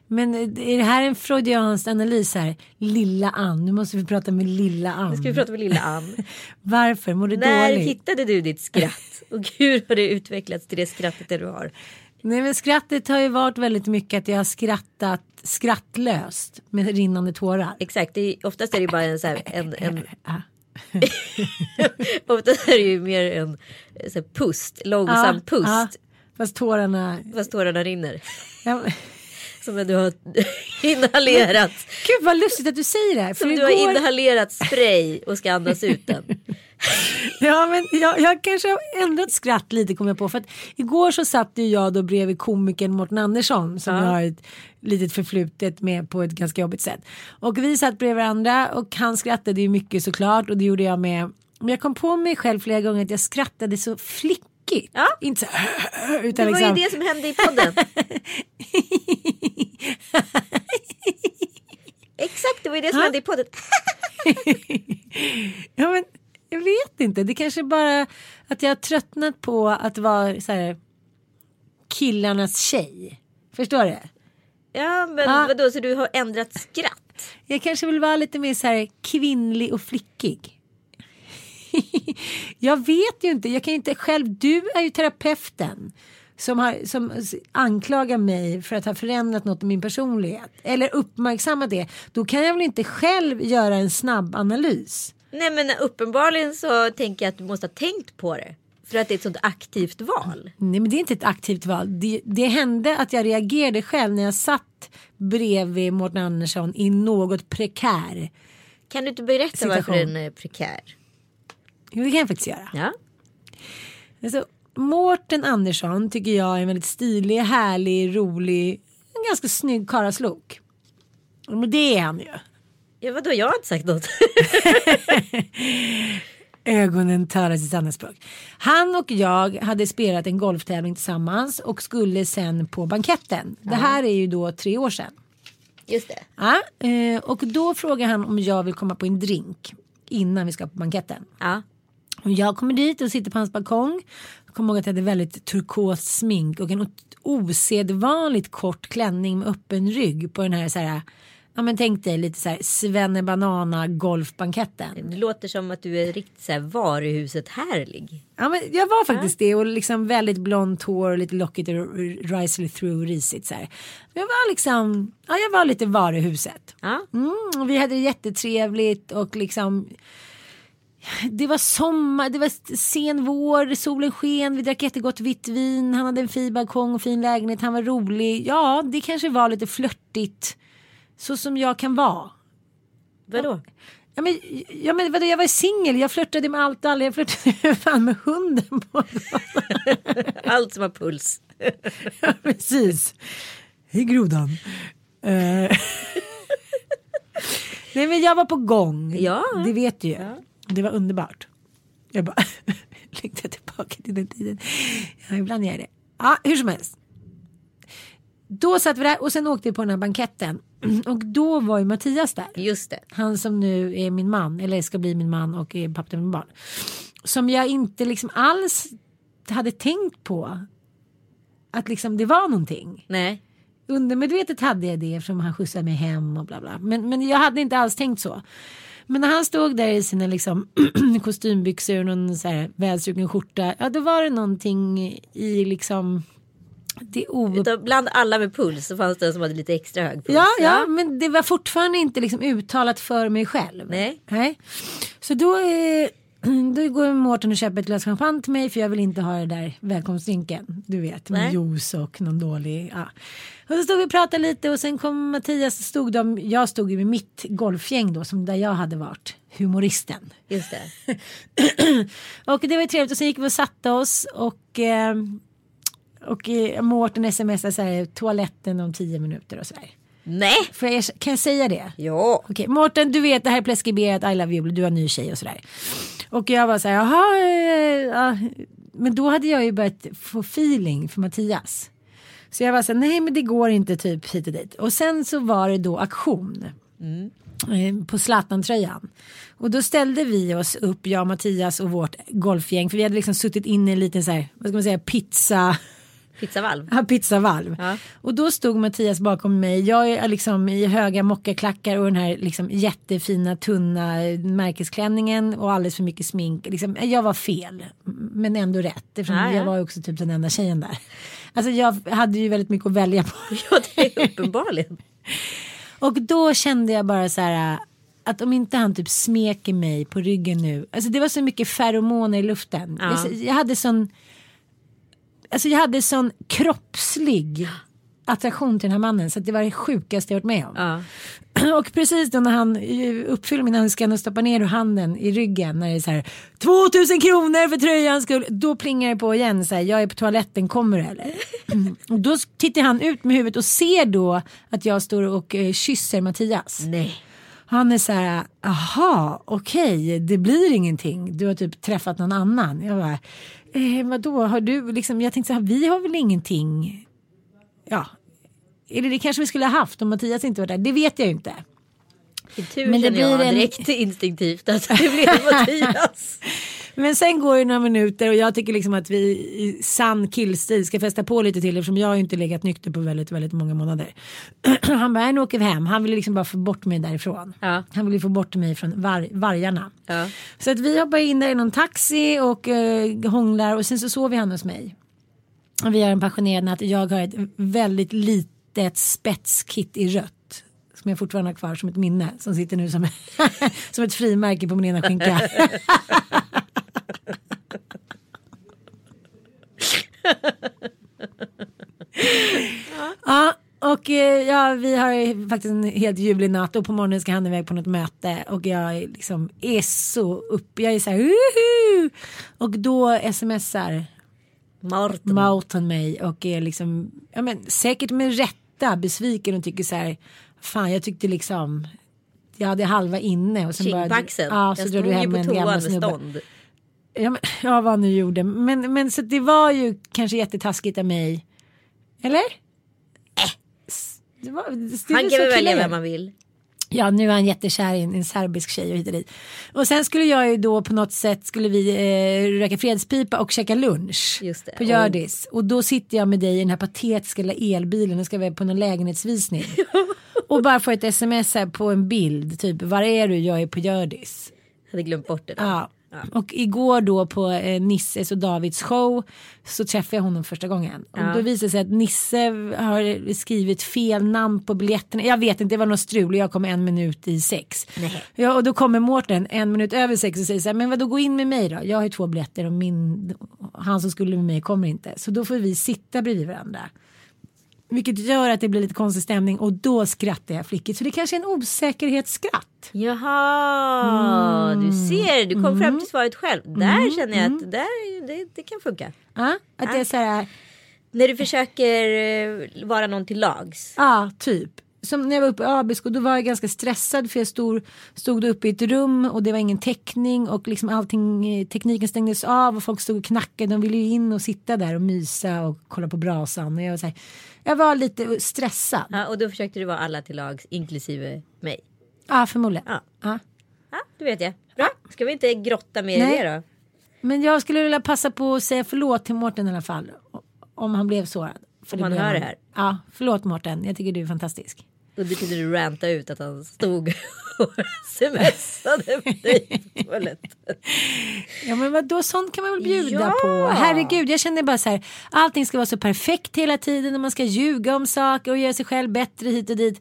Men är det här en freudiansk analys här? Lilla Ann, nu måste vi prata med lilla Ann. Nu ska vi prata med lilla Ann. Varför? Mår du När dåligt? hittade du ditt skratt? Och hur har det utvecklats till det skrattet det du har? Nej men skrattet har ju varit väldigt mycket att jag har skrattat skrattlöst med rinnande tårar. Exakt, det är, oftast är det bara en, så här, en, en Ja. oftast är det ju mer en så här, pust, långsam Ja, pust. ja. Fast tårarna... Fast tårarna rinner. Ja, Som du har inhalerat. Gud vad lustigt att du säger det här. Som du igår... har inhalerat spray och ska andas ut den. Ja men jag, jag kanske har ändrat skratt lite kommer jag på. För att igår så satt ju jag då bredvid komikern Mårten Andersson som Ja. jag har ett litet förflutet med på ett ganska jobbigt sätt. Och vi satt bredvid varandra och han skrattade ju mycket såklart och det gjorde jag med. Men jag kom på mig själv flera gånger att jag skrattade så flickigt. Ja. Inte så här, Det utan var liksom. ju det som hände i podden. Exakt, det var ju det som Ja. hände i podden. Ja, men jag vet inte. Det kanske bara att jag har tröttnat på att vara så här, killarnas tjej. Förstår du? Ja, men Ja. vadå, så du har ändrat skratt? Jag kanske vill vara lite mer så här kvinnlig och flickig. jag vet ju inte. Jag kan inte själv. Du är ju terapeuten. Som, har, som anklagar mig för att ha förändrat något i min personlighet. Eller uppmärksammat det. Då kan jag väl inte själv göra en snabb analys. Nej men uppenbarligen så tänker jag att du måste ha tänkt på det. För att det är ett sånt aktivt val. Nej men det är inte ett aktivt val. Det, det hände att jag reagerade själv när jag satt bredvid Mårten Andersson i något prekär. Kan du inte berätta varför Situation. den är prekär? Jo det kan jag faktiskt göra. Ja. Alltså, Mårten Andersson tycker jag är en väldigt stilig, härlig, rolig, en ganska snygg karaslok. Men det är han ju. Ja vadå, jag har inte sagt något. Ögonen talar sitt sanna språk. Han och jag hade spelat en golftävling tillsammans och skulle sen på banketten. Det här är ju då tre år sedan. Just det. Ja, eh, och då frågar han om jag vill komma på en drink innan vi ska på banketten. Ja. Och jag kommer dit och sitter på hans balkong. kommer ihåg att jag hade väldigt turkos smink och en osedvanligt kort klänning med öppen rygg på den här så här. Ja men tänk dig lite så här svennebanana golfbanketten. Det låter som att du är riktigt så här varuhuset härlig. Ja men jag var faktiskt det och liksom väldigt blont hår och lite lockigt och risely through risigt så här. Jag var liksom, ja jag var lite varuhuset. Ja. Mm, och vi hade det jättetrevligt och liksom det var sommar, det var sen vår, solen sken, vi drack jättegott vitt vin, han hade en fin balkong och fin lägenhet, han var rolig. Ja, det kanske var lite flörtigt. Så som jag kan vara. Vadå? Ja men, ja, men vadå, jag var singel, jag flörtade med allt och alla, jag flörtade fan med hunden på Allt som har puls. Ja, precis. Hej grodan. Eh, Nej men jag var på gång. Ja. Det vet du ju. Det var underbart. Jag bara längtar tillbaka till den tiden. Ja, ibland gör jag det. Ja, hur som helst. Då satt vi där och sen åkte vi på den här banketten. Och då var ju Mattias där. Just det. Han som nu är min man, eller ska bli min man och är pappa till min barn. Som jag inte liksom alls hade tänkt på. Att liksom det var någonting. Nej. Undermedvetet hade jag det eftersom han skjutsade mig hem och bla bla. Men, men jag hade inte alls tänkt så. Men när han stod där i sina liksom kostymbyxor och någon så här välstruken skjorta. Ja då var det någonting i liksom det o... Bland alla med puls så fanns det en som hade lite extra hög puls. Ja, ja, men det var fortfarande inte liksom uttalat för mig själv. Nej. Nej. Så då, eh, då går Mårten och köper ett glas champagne till mig för jag vill inte ha det där välkomstdrinken. Du vet, med Nej. juice och någon dålig. Ja. Och så stod vi och pratade lite och sen kom Mattias, stod de, jag stod ju med mitt golfgäng då som där jag hade varit humoristen. Just det. Och det var trevligt och sen gick vi och satte oss och eh, och eh, Mårten smsade så här toaletten om tio minuter och så där. Nej. Får jag, kan jag säga det? Ja. Okej, Mårten du vet det här är preskriberat, I love you, du har ny tjej och sådär. Och jag var så här, jaha, eh, ja. men då hade jag ju börjat få feeling för Mattias. Så jag var så här, nej men det går inte typ hit och dit. Och sen så var det då aktion. eh, På Zlatan-tröjan. Och då ställde vi oss upp, jag, Mattias och vårt golfgäng. För vi hade liksom suttit inne i en liten så här, vad ska man säga, pizza Pizzavalv. Ja, pizzavalv. Ja. Och då stod Mattias bakom mig. Jag är liksom i höga mockaklackar och den här liksom jättefina tunna märkesklänningen och alldeles för mycket smink. Liksom, jag var fel, men ändå rätt. Eftersom Ja, ja. jag var också typ den enda tjejen där. Alltså jag hade ju väldigt mycket att välja på. Ja, det är uppenbarligen. Och då kände jag bara så här att om inte han typ smeker mig på ryggen nu. Alltså det var så mycket feromoner i luften. Ja. Jag, jag hade sån. Alltså jag hade sån kroppslig attraktion till den här mannen så det var det sjukaste jag varit med om. Ja. Och precis då när han eh, uppfyller min önskan och stoppar ner handen i ryggen när det är så här 2000 kronor för tröjans skull. Då plingar det på igen så här, jag är på toaletten, kommer du eller? Mm. Och då tittar han ut med huvudet och ser då att jag står och eh, kysser Mattias. Nej. Han är så här, aha, okej, det blir ingenting. Du har typ träffat någon annan. Jag bara, eh, vadå, har du liksom, jag tänkte så här, vi har väl ingenting. Ja, eller det kanske vi skulle ha haft om Mattias inte var där. Det vet jag ju inte. Tur Men det känner jag blir en- direkt instinktivt att det blir Mattias. Men sen går det några minuter och jag tycker liksom att vi i sann killstil ska festa på lite till eftersom jag har inte legat nykter på väldigt, väldigt många månader. Han bara, "Nej, nu åker vi hem. Han ville liksom bara få bort mig därifrån. Ja. Han ville få bort mig från var, vargarna. Ja. Så att vi hoppar in där i någon taxi och uh, hånglar och sen så sover han hos mig. Och vi har en passionerad natt. Jag har ett väldigt litet spetskit i rött. Som jag fortfarande har kvar som ett minne. Som sitter nu som, som ett frimärke på min ena skinka. Ja, och eh, ja, vi har faktiskt en helt ljuvlig natt och på morgonen ska han iväg på något möte och jag är liksom är så upp. Jag är så här Uhu! och då smsar Martin. Mountain mig och är liksom ja, men, säkert med rätta besviken och tycker så här fan jag tyckte liksom jag hade halva inne och sen Kindpaxen. ja, så jag stod du hem en gammal snubbe. Ja, men, ja vad han nu gjorde. Men, men så det var ju kanske jättetaskigt av mig. Eller? S- Det var, det, Han kan väl välja vem man vill. Ja, nu är han jättekär i en, en serbisk tjej och hit och dit. Och sen skulle jag ju då på något sätt skulle vi eh, röka fredspipa och käka lunch på Hjördis. Och då sitter jag med dig i den här patetiska lilla elbilen och ska vara på någon lägenhetsvisning. och bara får ett sms här på en bild, typ var är du? Jag är på Hjördis. Hade glömt bort det. Då. Ja. Och igår då på eh, Nisses och Davids show så träffade jag honom första gången. Och då visade det sig att Nisse har skrivit fel namn på biljetterna. Jag vet inte, det var något strul och jag kom en minut i sex. Ja, och då kommer Mårten en minut över sex och säger så här, men vadå gå in med mig då? Jag har ju två biljetter och min, han som skulle med mig kommer inte. Så då får vi sitta bredvid varandra. Vilket gör att det blir lite konstig stämning och då skrattar jag flickigt. Så det kanske är en osäkerhetsskratt. Jaha, Mm. du ser, du kom fram till svaret själv. Där känner jag att där, det, det kan funka. Ja, att det är så här, När du försöker eh, vara någon till lags. Ja, typ. Som när jag var uppe i Abisko då var jag ganska stressad för jag stod, stod då uppe i ett rum och det var ingen täckning och liksom allting, eh, tekniken stängdes av och folk stod och knackade. De ville ju in och sitta där och mysa och kolla på brasan. Och jag, var här, jag var lite stressad. Ja, och då försökte du vara alla till lags, inklusive mig. Ja, förmodligen. Ja. Ja. Ja, det vet jag. Bra, ska vi inte grotta mer Nej. i det då? Men jag skulle vilja passa på att säga förlåt till Mårten i alla fall. Om han blev sårad. För Om han hör det här. Ja, förlåt Mårten. Jag tycker du är fantastisk. Och då kunde du ranta ut att han stod och smsade med dig på toaletten. Ja men vadå, sånt kan man väl bjuda Ja. på. Herregud, jag känner bara så här, allting ska vara så perfekt hela tiden och man ska ljuga om saker och göra sig själv bättre hit och dit.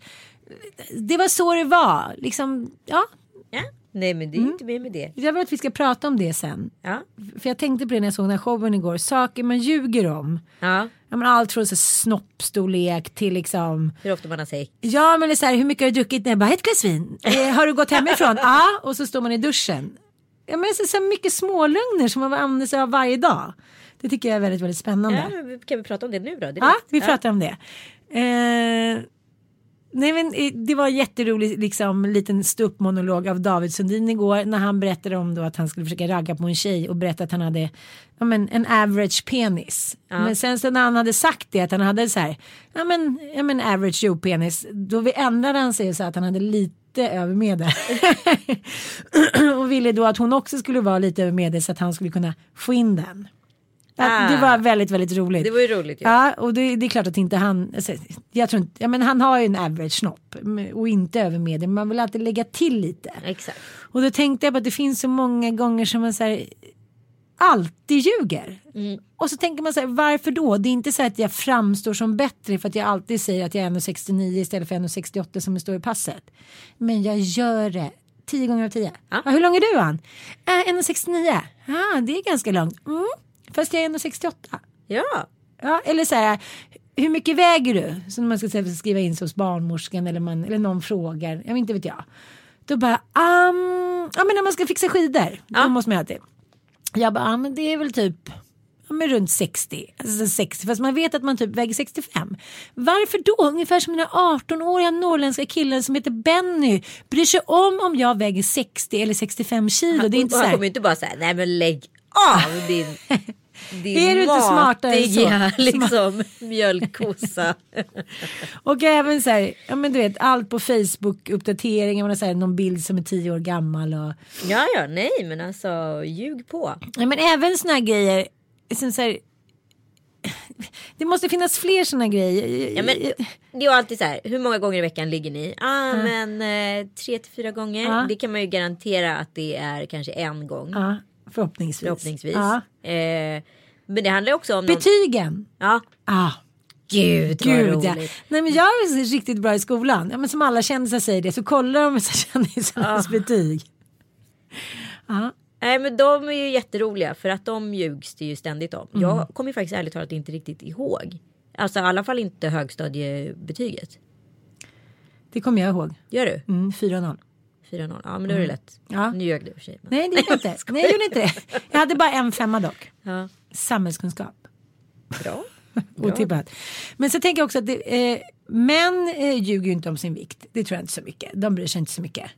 Det var så det var, liksom, ja. Ja? Nej men det är inte mer med det. Jag vill att vi ska prata om det sen. Ja. För jag tänkte på det när jag såg den här showen igår, saker man ljuger om. ja. Ja, men allt från så snoppstorlek till liksom Hur ofta man har sex. Ja men det är så här, hur mycket har du druckit? Nej, bara ett glas vin. Eh, har du gått hemifrån? Ja, och så står man i duschen. Ja, men så, så mycket smålögner som man använder sig av varje dag. Det tycker jag är väldigt, väldigt spännande. Ja, kan vi prata om det nu då? Direkt? Ja, vi pratar om det. Eh, nej men eh, det var jätterolig liksom liten ståuppmonolog av David Sundin igår när han berättade om då att han skulle försöka ragga på en tjej och berätta att han hade ja, men, en average penis. Men sen så när han hade sagt det att han hade så här ja men, ja, men average Joe penis då vi ändrade han sig så att han hade lite över medel. och ville då att hon också skulle vara lite över medel så att han skulle kunna få in den. Ja, Det Ah. var väldigt, väldigt roligt. Det var ju roligt ju. Ja, och det, det är klart att inte han, alltså, jag tror inte, ja men han har ju en average snopp mm, och inte över medel, man vill alltid lägga till lite. Exakt. Och då tänkte jag på att det finns så många gånger som man här, alltid ljuger. Och så tänker man så här, varför då? Det är inte så att jag framstår som bättre för att jag alltid säger att jag är 1,69 istället för 1,68 som det står i passet. Men jag gör det. 10 gånger av 10. Ja. hur lång är du Ann? Äh, 1,69. Ja, det är ganska långt. Mm. Fast jag är 1,68. Ja. Ja, eller så här, hur mycket väger du? Som man ska skriva in sig hos barnmorskan eller, man, eller någon frågar. Jag vet inte vet jag. Då bara, um, ja men när man ska fixa skidor. Då måste man alltid. Jag bara, ja men det är väl typ ja, men runt 60. Alltså 60. Fast man vet att man typ väger 65. Varför då? Ungefär som den här 18-åriga norrländska killen som heter Benny bryr sig om om jag väger 60 eller 65 kilo. Det är inte så han här. kommer ju inte bara säga nej men lägg av din Din Är du inte smartare än så? liksom mjölkkossa. Och även så här, ja men du vet allt på Facebook uppdateringar, man har så här, någon bild som är tio år gammal och ja ja nej men alltså ljug på. ja, men även såna här grejer. Som så här, det måste finnas fler såna grejer. Ja, men, det är alltid så här, hur många gånger i veckan ligger ni? Ah, men eh, tre till fyra gånger. Ja. Det kan man ju garantera att det är kanske en gång. Ja, förhoppningsvis. Förhoppningsvis. Ja. Eh, men det handlar också om någon... Betygen. Ja. Ah, Gud vad gud ja. roligt. Nej men jag är riktigt bra i skolan. Ja, men som alla kändisar säger det så kollar de kändisarnas betyg. Ja. Nej men de är ju jätteroliga för att de ljugs det ju ständigt om. Mm. Jag kommer ju faktiskt ärligt talat inte riktigt ihåg. Alltså i alla fall inte högstadiebetyget. Det kommer jag ihåg. Gör du? Mm, 4-0. 4-0. Ja men då är det lätt. Ja. Nu ljög du för sig. men- Nej det gjorde jag inte. Nej jag gjorde inte det. Jag hade bara en femma dock. Ja. Samhällskunskap. Bra. Otippat. Men så tänker jag också att det, eh, män eh, ljuger ju inte om sin vikt. Det tror jag inte så mycket. De bryr sig inte så mycket.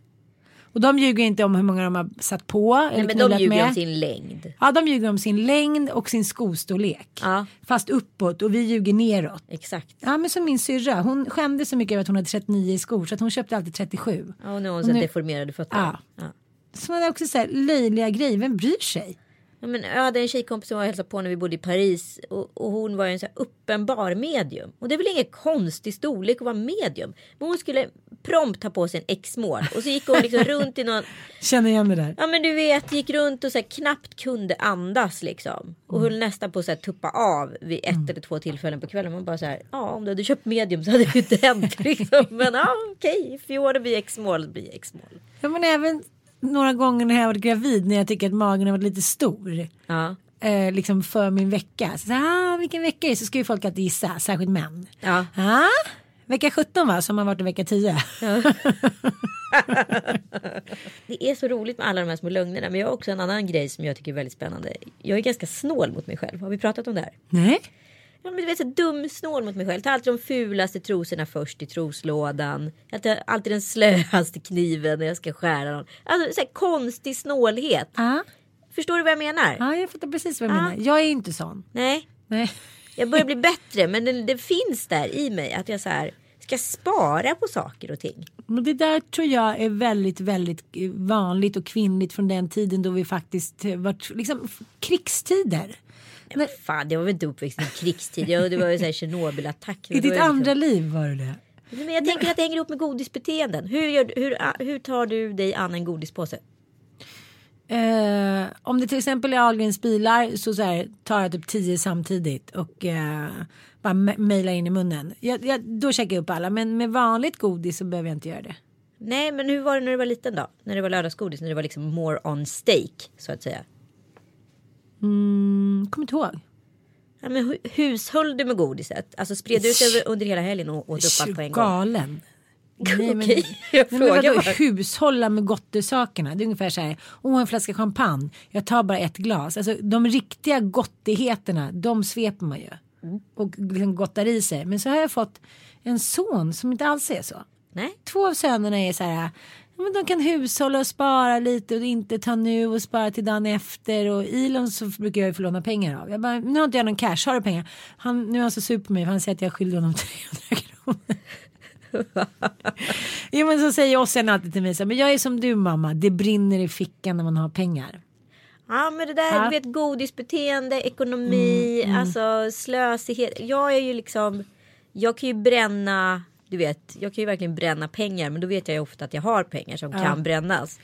Och de ljuger inte om hur många de har satt på eller Nej, men de ljuger med. om sin längd. Ja, de ljuger om sin längd och sin skostorlek. Ja. Fast uppåt och vi ljuger neråt. Exakt. Ja, men som min syrra. Hon skämdes så mycket över att hon hade 39 i skor så att hon köpte alltid 37. Ja, och nu har hon Och så nu- deformerade fötter. Ja. Ja. Sådana också så här löjliga grejer. Vem bryr sig? Ja, men jag hade en tjejkompis som och hälsade på när vi bodde i Paris och, och hon var en så här uppenbar medium. Och det är väl ingen konstig storlek att vara medium. Men hon skulle prompt ta på sig en X-mål och så gick hon liksom runt i någon Känner igen det där. Ja men du vet gick runt och så här, knappt kunde andas liksom. Och höll nästan på att tuppa av vid ett eller två tillfällen på kvällen. Man bara så här, ja om du hade köpt medium så hade det ju inte hänt liksom. Men ja okej, if you wanna be X-mål, bli X-mål. Ja, men även några gånger när jag varit gravid när jag tycker att magen har varit lite stor. Ja. Eh, liksom för min vecka. Så, ah, vilken vecka är det? Så ska ju folk alltid gissa, särskilt män. Ja. Ah, vecka 17 va, som har varit i vecka 10. Det är så roligt med alla de här små lögnerna. Men jag har också en annan grej som jag tycker är väldigt spännande. Jag är ganska snål mot mig själv. Har vi pratat om det här? Nej. Ja, du vet så dumsnål mot mig själv. tar alltid de fulaste trosorna först i troslådan. Jag tar alltid den slöaste kniven när jag ska skära någon. Alltså så här konstig snålhet. Ja, Förstår du vad jag menar? ah, jag fattar precis vad du Ah. menar. Jag är inte sån. Nej, Nej. jag börjar bli bättre. Men det, det finns där i mig att jag så här ska spara på saker och ting. Men det där tror jag är väldigt, väldigt eh, vanligt och kvinnligt från den tiden då vi faktiskt eh, varit liksom f- krigstider. Men fan, jag var väl inte uppväxt i krigstid. Jag, det var ju så här Tjernobylattack. I ditt liksom- andra liv var det det. Men jag tänker att det hänger ihop med godisbeteenden. Hur, gör, hur, hur tar du dig an en godispåse? Eh, om det till exempel är Ahlgrens bilar så, så här, tar jag typ tio samtidigt och eh, bara me- mejlar in i munnen. Jag, jag, då käkar jag upp alla men med vanligt godis så behöver jag inte göra det. Nej, men hur var det när du var liten då? När det var lördagsgodis, när det var liksom more on stake så att säga. Mm, kommer inte ihåg. Ja, men hu- hushöll du med godiset? Alltså spred du ut över under hela helgen och åt upp allt på en gång? Galen. Nej, men, Okej, jag nej, men vadå, hushålla med gottesakerna. Det är ungefär så här. Åh, en flaska champagne. Jag tar bara ett glas. Alltså de riktiga gottigheterna, de sveper man ju. Mm. Och liksom gottar i sig. Men så har jag fått en son som inte alls är så. Nej, Två av sönerna är så här. Men de kan hushålla och spara lite och inte ta nu och spara till dagen efter. Och Elon så brukar jag ju få låna pengar av. Jag bara, nu har inte jag någon cash, har du pengar? Han, nu är han så sur på mig för han säger att jag skyller honom 300 kronor. jo men så säger Ossian alltid till mig så men jag är som du mamma, det brinner i fickan när man har pengar. Ja men det där, Ja. Mm, du vet godisbeteende, ekonomi, alltså slösighet. Jag är ju liksom, jag kan ju bränna, du vet, jag kan ju verkligen bränna pengar men då vet jag ju ofta att jag har pengar som kan brännas.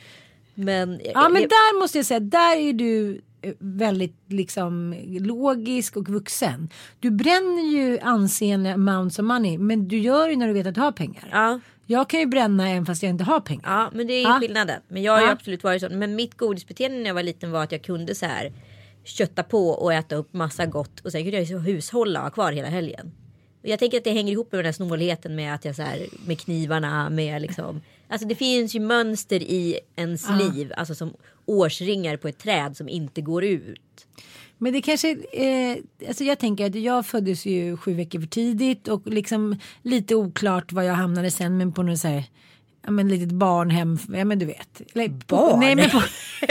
Men, Ja men där måste jag säga, där är du eh, väldigt liksom logisk och vuxen. Du bränner ju ansenliga amounts of money men du gör ju när du vet att du har pengar. ja, Jag kan ju bränna även fast jag inte har pengar. ja men det är ju Ja. skillnaden. Men jag har ju Ja. absolut varit sån. Men mitt godisbeteende när jag var liten var att jag kunde så här kötta på och äta upp massa gott och sen kunde jag ju hushålla och ha kvar hela helgen. Jag tänker att det hänger ihop med den här snålheten med att jag så här med knivarna med liksom. Alltså det finns ju mönster i ens liv, alltså som årsringar på ett träd som inte går ut. Men det kanske, eh, alltså jag tänker att jag föddes ju sju veckor för tidigt och liksom lite oklart var jag hamnade sen men på något så här, ja men litet barnhem, ja men du vet. Eller, Barn? Nej men på?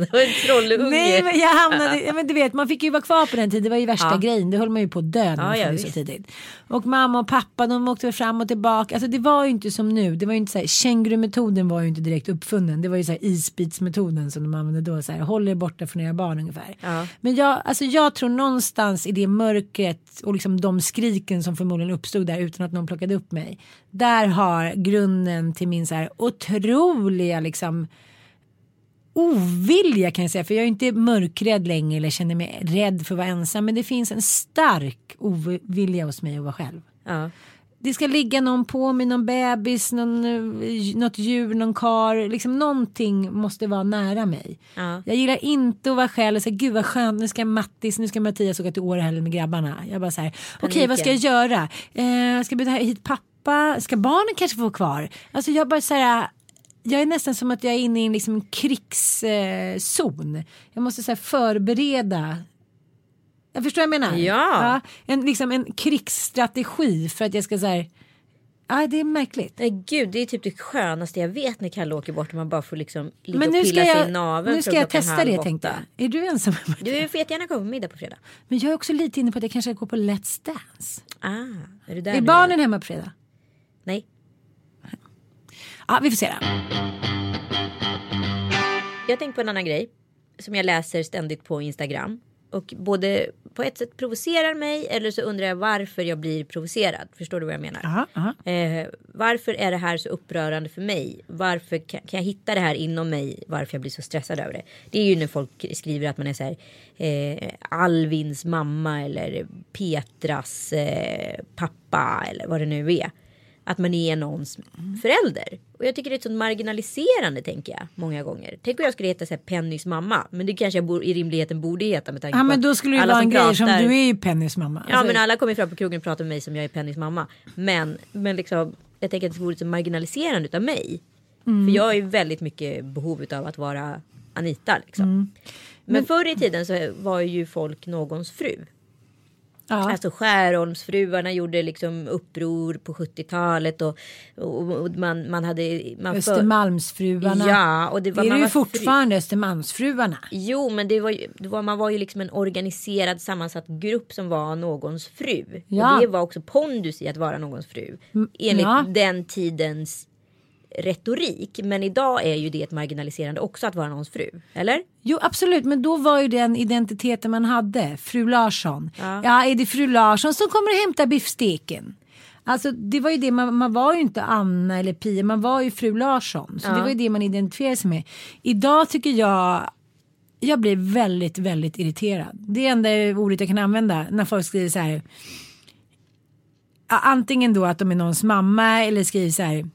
Det var en trollunge. Nej men jag hamnade, ja, men du vet man fick ju vara kvar på den tiden, det var ju värsta Ja. grejen, det höll man ju på att dö Ja, ja, så tidigt. Och mamma och pappa de åkte fram och tillbaka, alltså det var ju inte som nu, det var ju inte så här, kängurumetoden var ju inte direkt uppfunnen, det var ju så här isbitsmetoden som de använde då, så här, håll er borta från era barn ungefär. Ja. Men jag, alltså jag tror någonstans i det mörkret och liksom de skriken som förmodligen uppstod där utan att någon plockade upp mig. Där har grunden till min så här otroliga liksom ovilja kan jag säga. För jag är inte mörkrädd längre eller känner mig rädd för att vara ensam. Men det finns en stark ovilja hos mig att vara själv. Ja. Det ska ligga någon på mig, någon bebis, någon, eh, något djur, någon kar. Liksom någonting måste vara nära mig. Ja. Jag gillar inte att vara själv och säga gud vad skönt nu ska Mattis, nu ska Mattias åka till Åre med grabbarna. Jag bara så här, okej vad ska jag göra? Eh, ska jag bjuda hit pappa? Ska barnen kanske få vara kvar? Alltså jag bara så här, jag är nästan som att jag är inne i en liksom krigszon. jag måste så här förbereda jag förstår vad jag menar. Ja. en, liksom en krigsstrategi för att jag ska så här, Ja, det är märkligt. Nej gud det är typ det skönaste jag vet när Kalle åker bort och man bara får liksom ligga Men och nu pilla ska sig i jag, naveln nu ska jag testa det tänkte jag. Är du ensam? Du får jättegärna komma på middag på fredag. Men jag är också lite inne på att jag kanske ska gå på Let's Dance. Ah, är du där Är barnen hemma på fredag? Nej. Ja, vi får se då. Jag har tänkt på en annan grej som jag läser ständigt på Instagram. Och både på ett sätt provocerar mig eller så undrar jag varför jag blir provocerad. Förstår du vad jag menar? Aha, aha. Eh, varför är det här så upprörande för mig? Varför kan, kan jag hitta det här inom mig? Varför jag blir så stressad över det? Det är ju när folk skriver att man är så här eh, Alvins mamma eller Petras eh, pappa eller vad det nu är. Att man är någons förälder. Och jag tycker det är så marginaliserande tänker jag många gånger. Tänk om jag skulle heta så här Pennys mamma. Men det kanske jag bo, i rimligheten borde heta med tanke Ja, på men då skulle det vara en grej som du är ju Pennys mamma. Ja Alltså, men alla kommer fram på krogen och pratar med mig som jag är Pennys mamma. Men, men liksom, jag tänker att det vore så marginaliserande utav mig. Mm. För jag är ju väldigt mycket behov av att vara Anita liksom. Mm. Men förr i tiden så var ju folk någons fru. Ja. Alltså Skärholmsfruarna gjorde liksom uppror på 70-talet och, och, och man, man hade... Man för- Östermalmsfruarna. Ja, och det var, det är man ju fortfarande Östermalmsfruarna. Jo, men det var, ju, det var, man var ju liksom en organiserad sammansatt grupp som var någons fru. Ja. Och det var också pondus i att vara någons fru. Enligt ja. den tidens retorik. Men idag är ju det ett marginaliserande också att vara någons fru. Eller? Jo absolut men då var ju den identiteten man hade. Fru Larsson. Ja, är det fru Larsson som kommer och hämtar biffsteken? Alltså det var ju det man, man var ju inte Anna eller Pia man var ju fru Larsson. Så det var ju det man identifierade sig med. Idag tycker jag jag blir väldigt väldigt irriterad. Det enda ordet jag kan använda när folk skriver så här. Ja, antingen då att de är någons mamma eller skriver så här.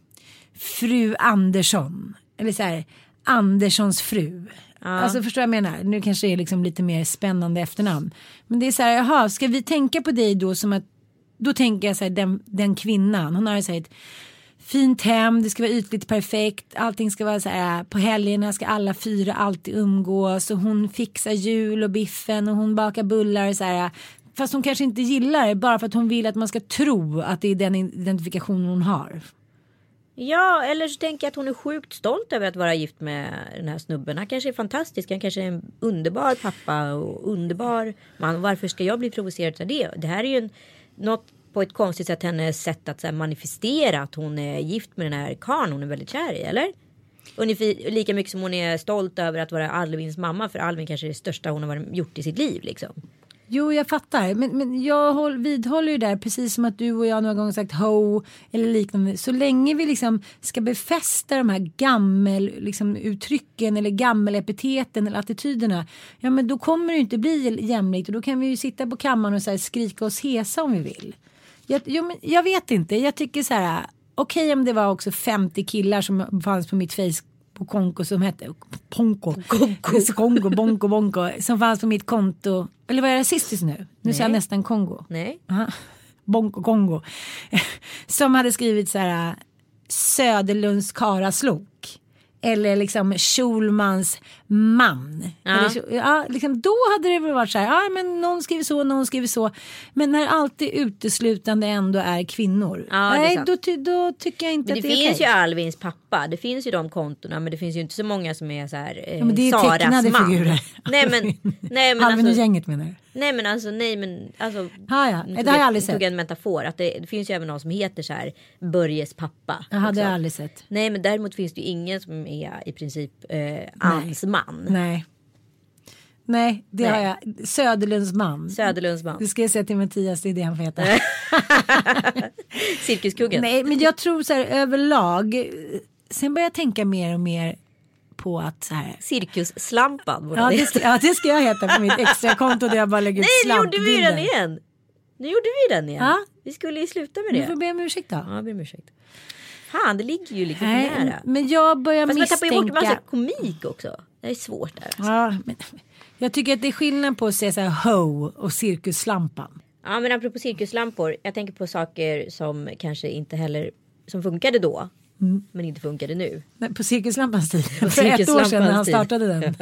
Fru Andersson. Eller så här. Anderssons fru. Alltså förstår jag menar? Nu kanske det är liksom lite mer spännande efternamn. Men det är så här, jaha, ska vi tänka på dig då som att då tänker jag så här, den, den kvinnan, hon har så här ett fint hem, det ska vara ytligt perfekt, allting ska vara så här, på helgerna ska alla fyra alltid umgås och hon fixar jul och biffen och hon bakar bullar och så här. Fast hon kanske inte gillar det bara för att hon vill att man ska tro att det är den identifikationen hon har. Ja, eller så tänker jag att hon är sjukt stolt över att vara gift med den här snubben. Han kanske är fantastisk, han kanske är en underbar pappa och underbar man. Varför ska jag bli provocerad av det? Det här är ju en, något på ett konstigt sätt hennes sätt att så här, manifestera att hon är gift med den här karln hon är väldigt kär i, eller? Ungefär lika mycket som hon är stolt över att vara Alvins mamma för Alvin kanske är det största hon har varit- gjort i sitt liv liksom. Jo, jag fattar. Men, men jag håll, vidhåller ju där, precis som att du och jag några gånger sagt ho eller liknande. Så länge vi liksom ska befästa de här gammel liksom, uttrycken eller gammelepiteten eller attityderna. Ja, men då kommer det ju inte bli jämlikt och då kan vi ju sitta på kammaren och så här, skrika oss hesa om vi vill. Jag, jo, men jag vet inte, jag tycker så här. Okej om det var också 50 killar som fanns på mitt face på Konko som hette Ponko. Konko. Kongo, Bonko, Bonko. Som fanns på mitt konto. Eller var jag rasistisk nu? Nu sa jag nästan Kongo. Nej. Aha. Bonko Kongo. Som hade skrivit så här Söderlunds Karaslok. Eller liksom Schulmans man. Ja. Så- ja, liksom, då hade det väl varit så här, ja men någon skriver så, någon skriver så. Men när alltid uteslutande ändå är kvinnor. Ja, det är nej, sant. då, ty- då tycker jag inte Men att det, det är finns okej. ju Alvins pappa. Det finns ju de kontona. Men det finns ju inte så många som är så här. Eh, Ja, men det är Saras tecknade man. figurer. Nej men. Nej men Alvin och alltså. gänget menar du? Nej men alltså nej men alltså. Ja, ja. Det tog har jag aldrig tog sett. en metafor. Att det, det finns ju även någon som heter så här. Börjes pappa. Jag hade liksom. aldrig sett. Nej men däremot finns det ju ingen som är i princip eh, Anns man. Nej. Nej, det Nej. har jag. Söderlunds man. Söderlunds man. Det ska jag säga till Mattias, det är det han får heta. Cirkuskuggen. Nej, men jag tror så här överlag. Sen börjar jag tänka mer och mer på att så här. Cirkusslampan. Ja det ska, ja, det ska jag heta på mitt extra konto där jag bara lägger ut Nej nu gjorde vi den igen. Nu gjorde vi den igen. Ja. Vi skulle ju sluta med Du det. får be om ursäkt då. Ja, jag ber om ursäkt. Fan, det ligger ju lite Nej, nära. men jag börjar Fast man tappar ju bort misstänka. massa komik också. Det är svårt där. Ja, men, jag tycker att det är skillnad på att säga så här ho och cirkusslampan. Ja, men apropå cirkuslampor. Jag tänker på saker som kanske inte heller som funkade då. Mm. Men inte funkade nu. Nej, På cirkuslampans tid. För ett år sedan när han startade den.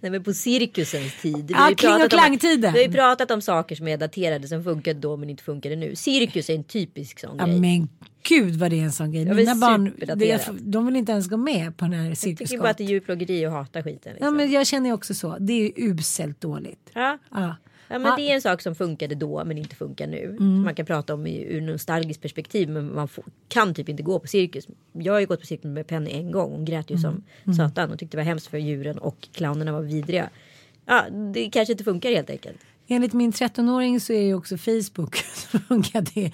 Nej men på cirkusens tid. Vi Ja, kling och om- klangtiden. Vi har ju pratat om saker som är daterade som funkade då men inte funkade nu. Cirkus är en typisk sån Ja, grej. men gud vad det är en sån grej. Ja, Mina barn det, de vill inte ens gå med på den här Jag tycker bara att det är djurplågeri och hata skiten. Ja Liksom. men jag känner ju också så. Det är uselt dåligt. ja. Ja. Ja, men det är en sak som funkade då men inte funkar nu. Mm. Som man kan prata om i- ur nostalgiskt perspektiv men man får, kan typ inte gå på cirkus. Jag har ju gått på cirkus med Penny en gång. Hon grät ju som Mm. satan och tyckte det var hemskt för djuren och clownerna var vidriga. Ja, det kanske inte funkar helt enkelt. Enligt min 13-åring så är ju också Facebook som funkar det,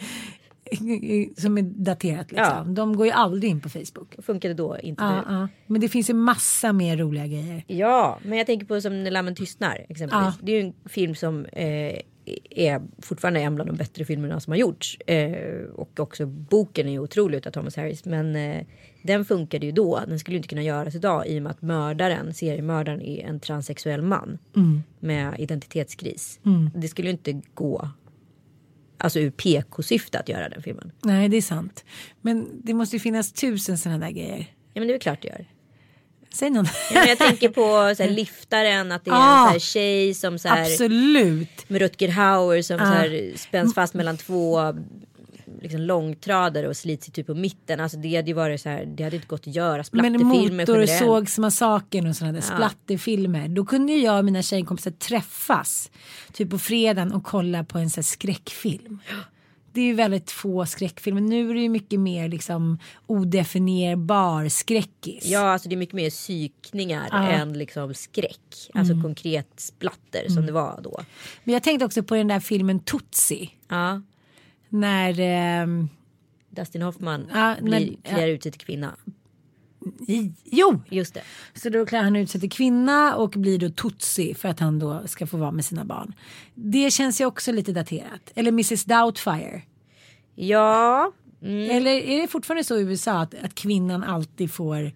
som är daterat. Liksom. Ja. De går ju aldrig in på Facebook. Funkade då, inte Ja, nu. Men det finns ju massa mer roliga grejer. Ja, men jag tänker på som När lammen tystnar exempelvis. Ja. Det är ju en film som eh, är fortfarande en bland de bättre filmerna som har gjorts. Eh, och också boken är ju otrolig av Thomas Harris. Men eh, den funkade ju då. Den skulle inte kunna göras idag i och med att mördaren, seriemördaren är en transsexuell man. Med identitetskris. Det skulle ju inte gå. Alltså ur PK-syfte att göra den filmen. Nej det är sant. Men det måste ju finnas tusen sådana där grejer. Ja men det är klart det gör. Säg någon. Ja, jag tänker på så här, liftaren, att det är Ah, en så här, tjej som så här, Absolut. med Rutger Hauer som Ah. så här, spänns fast mellan två liksom, långtradare och slits typ på mitten. Alltså det hade ju varit så här, det hade inte gått att göra Men splatterfilmer generellt. Motorsågsmassakern och sådana där splatterfilmer. Då kunde jag och mina tjejkompisar träffas. Typ på fredagen och kolla på en sån här skräckfilm. Det är ju väldigt få skräckfilmer. Nu är det ju mycket mer liksom odefinierbar skräckis. Ja, alltså det är mycket mer psykningar Ah. än liksom skräck. Alltså Mm. konkret splatter som det var då. Men jag tänkte också på den där filmen Tootsie. Ja, När, ehm, Dustin Hoffman Ja, blir, men- klär ut sig till kvinna. i, jo, Just det. Så då klär han ut sig till kvinna och blir då Tutsi för att han då ska få vara med sina barn. Det känns ju också lite daterat. Eller Mrs Doubtfire. Ja, mm. Eller är det fortfarande så i USA att, att kvinnan alltid får...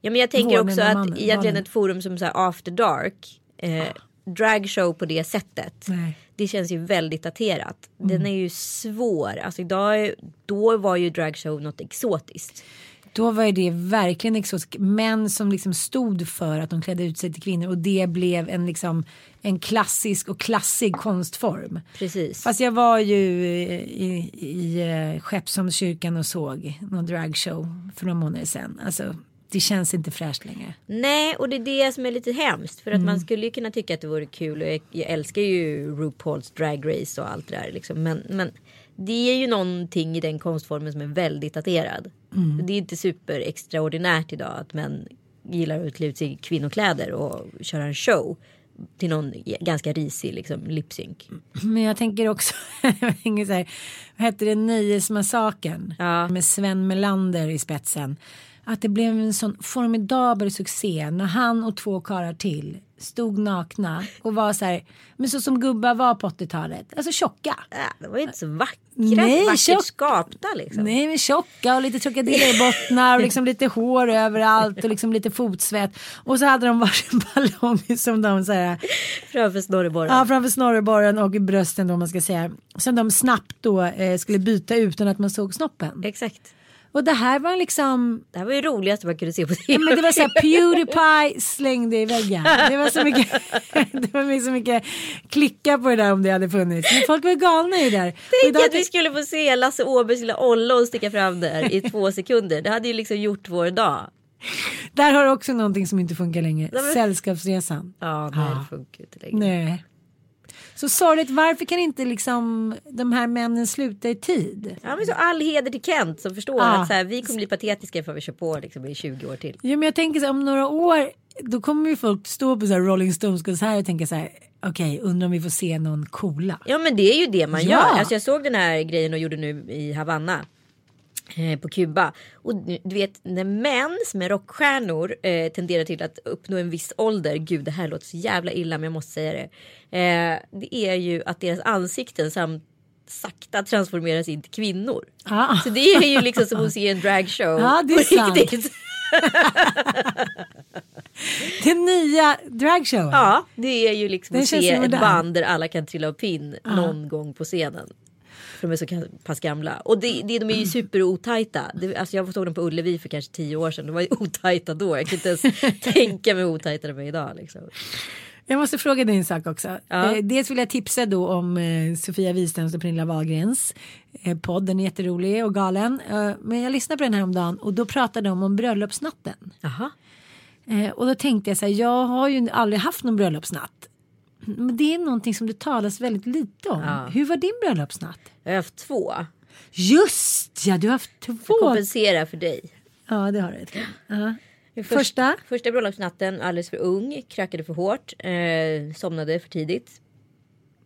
Ja men jag tänker också att mannen- egentligen ett forum som så här After Dark. Eh, dragshow på det sättet. Nej. Det känns ju väldigt daterat. Mm. Den är ju svår. Alltså idag, då var ju dragshow något exotiskt. Då var ju det verkligen exotiskt. Män som liksom stod för att de klädde ut sig till kvinnor och det blev en, liksom, en klassisk och klassig konstform. Precis. Fast jag var ju i, i, i eh, Skeppsholmskyrkan och såg någon dragshow för några månader sedan. Alltså det känns inte fräscht längre. Nej och det är det som är lite hemskt. För att Mm. man skulle ju kunna tycka att det vore kul. Och jag, jag älskar ju RuPaul's Drag Race och allt det där. Liksom. Men, men det är ju någonting i den konstformen som är väldigt daterad. Mm. Det är inte super extraordinärt idag att män gillar att klä ut sig i kvinnokläder och köra en show. Till någon ganska risig liksom, lip-sync. Men jag tänker också, jag tänker så här, vad hette det, Nöjesmassakern Ja. med Sven Melander i spetsen. Att det blev en sån formidabel succé när han och två karlar till stod nakna och var så här, men så som gubbar var på 80-talet, alltså tjocka. Äh, de var ju inte så vackra. Nej, vackert tjock- skapta liksom. Nej men tjocka och lite krokodilbottnar och liksom lite hår överallt och liksom lite fotsvett. Och så hade de varsin ballong som de så här, Framför snorreborren. Ja, framför snorreborren och i brösten då man ska säga. Som de snabbt då eh, skulle byta utan att man såg snoppen. Exakt. Och det här var liksom, Det här var ju roligast man kunde se på tv. men det var så här Pewdiepie slängde i väggen. Det var så mycket, det var så mycket klicka på det där om det hade funnits. Men folk var galna i det där. Tänk att vi skulle få se Lasse Åbergs lilla ollon sticka fram där i två sekunder. Det hade ju liksom gjort vår dag. Där har du också någonting som inte funkar längre. men- Sällskapsresan. Ja, nej det funkar inte längre. Nej. Så sorgligt, varför kan inte liksom de här männen sluta i tid? Ja men så all heder till Kent som förstår Ja. att så här, vi kommer bli patetiska för att vi kör på liksom, i 20 år till. Ja, men jag tänker så här, om några år då kommer ju folk stå på så här Rolling Stones här och tänka så här okej undrar om vi får se någon coola. Ja men det är ju det man Ja. gör. Alltså jag såg den här grejen och gjorde nu i Havanna. Eh, På Kuba. Och du vet när män som är rockstjärnor eh, tenderar till att uppnå en viss ålder. Gud det här låter så jävla illa men jag måste säga det. Eh, det är ju att deras ansikten samt sakta transformeras in till kvinnor. Ja. Så det är ju liksom som att se en dragshow. Ja, det är sant. riktigt. Den nya dragshowen. Ja, det är ju liksom att se ett band där alla kan trilla av pinn någon gång på scenen. För de är så pass gamla. Och det, det, de är ju superotajta. Det, alltså jag såg dem på Ullevi för kanske tio år sedan. De var ju otajta då. Jag kan inte ens tänka mig hur otajta de är idag. Liksom. Jag måste fråga dig en sak också. Ja. Eh, dels vill jag tipsa då om eh, Sofia Wiströms och Pernilla Wahlgrens eh, podd. Den är jätterolig och galen. Men jag lyssnade på den här om dagen och då pratade de om bröllopsnatten. Aha. Och då tänkte jag så här, jag har ju aldrig haft någon bröllopsnatt. Det är någonting som det talas väldigt lite om. Ja. Hur var din bröllopsnatt? Jag har haft två. Just ja, du har haft två. Jag kompenserar för dig. Ja, det har du. Uh Första? Första, första bröllopsnatten, alldeles för ung, krökade för hårt, eh, somnade för tidigt.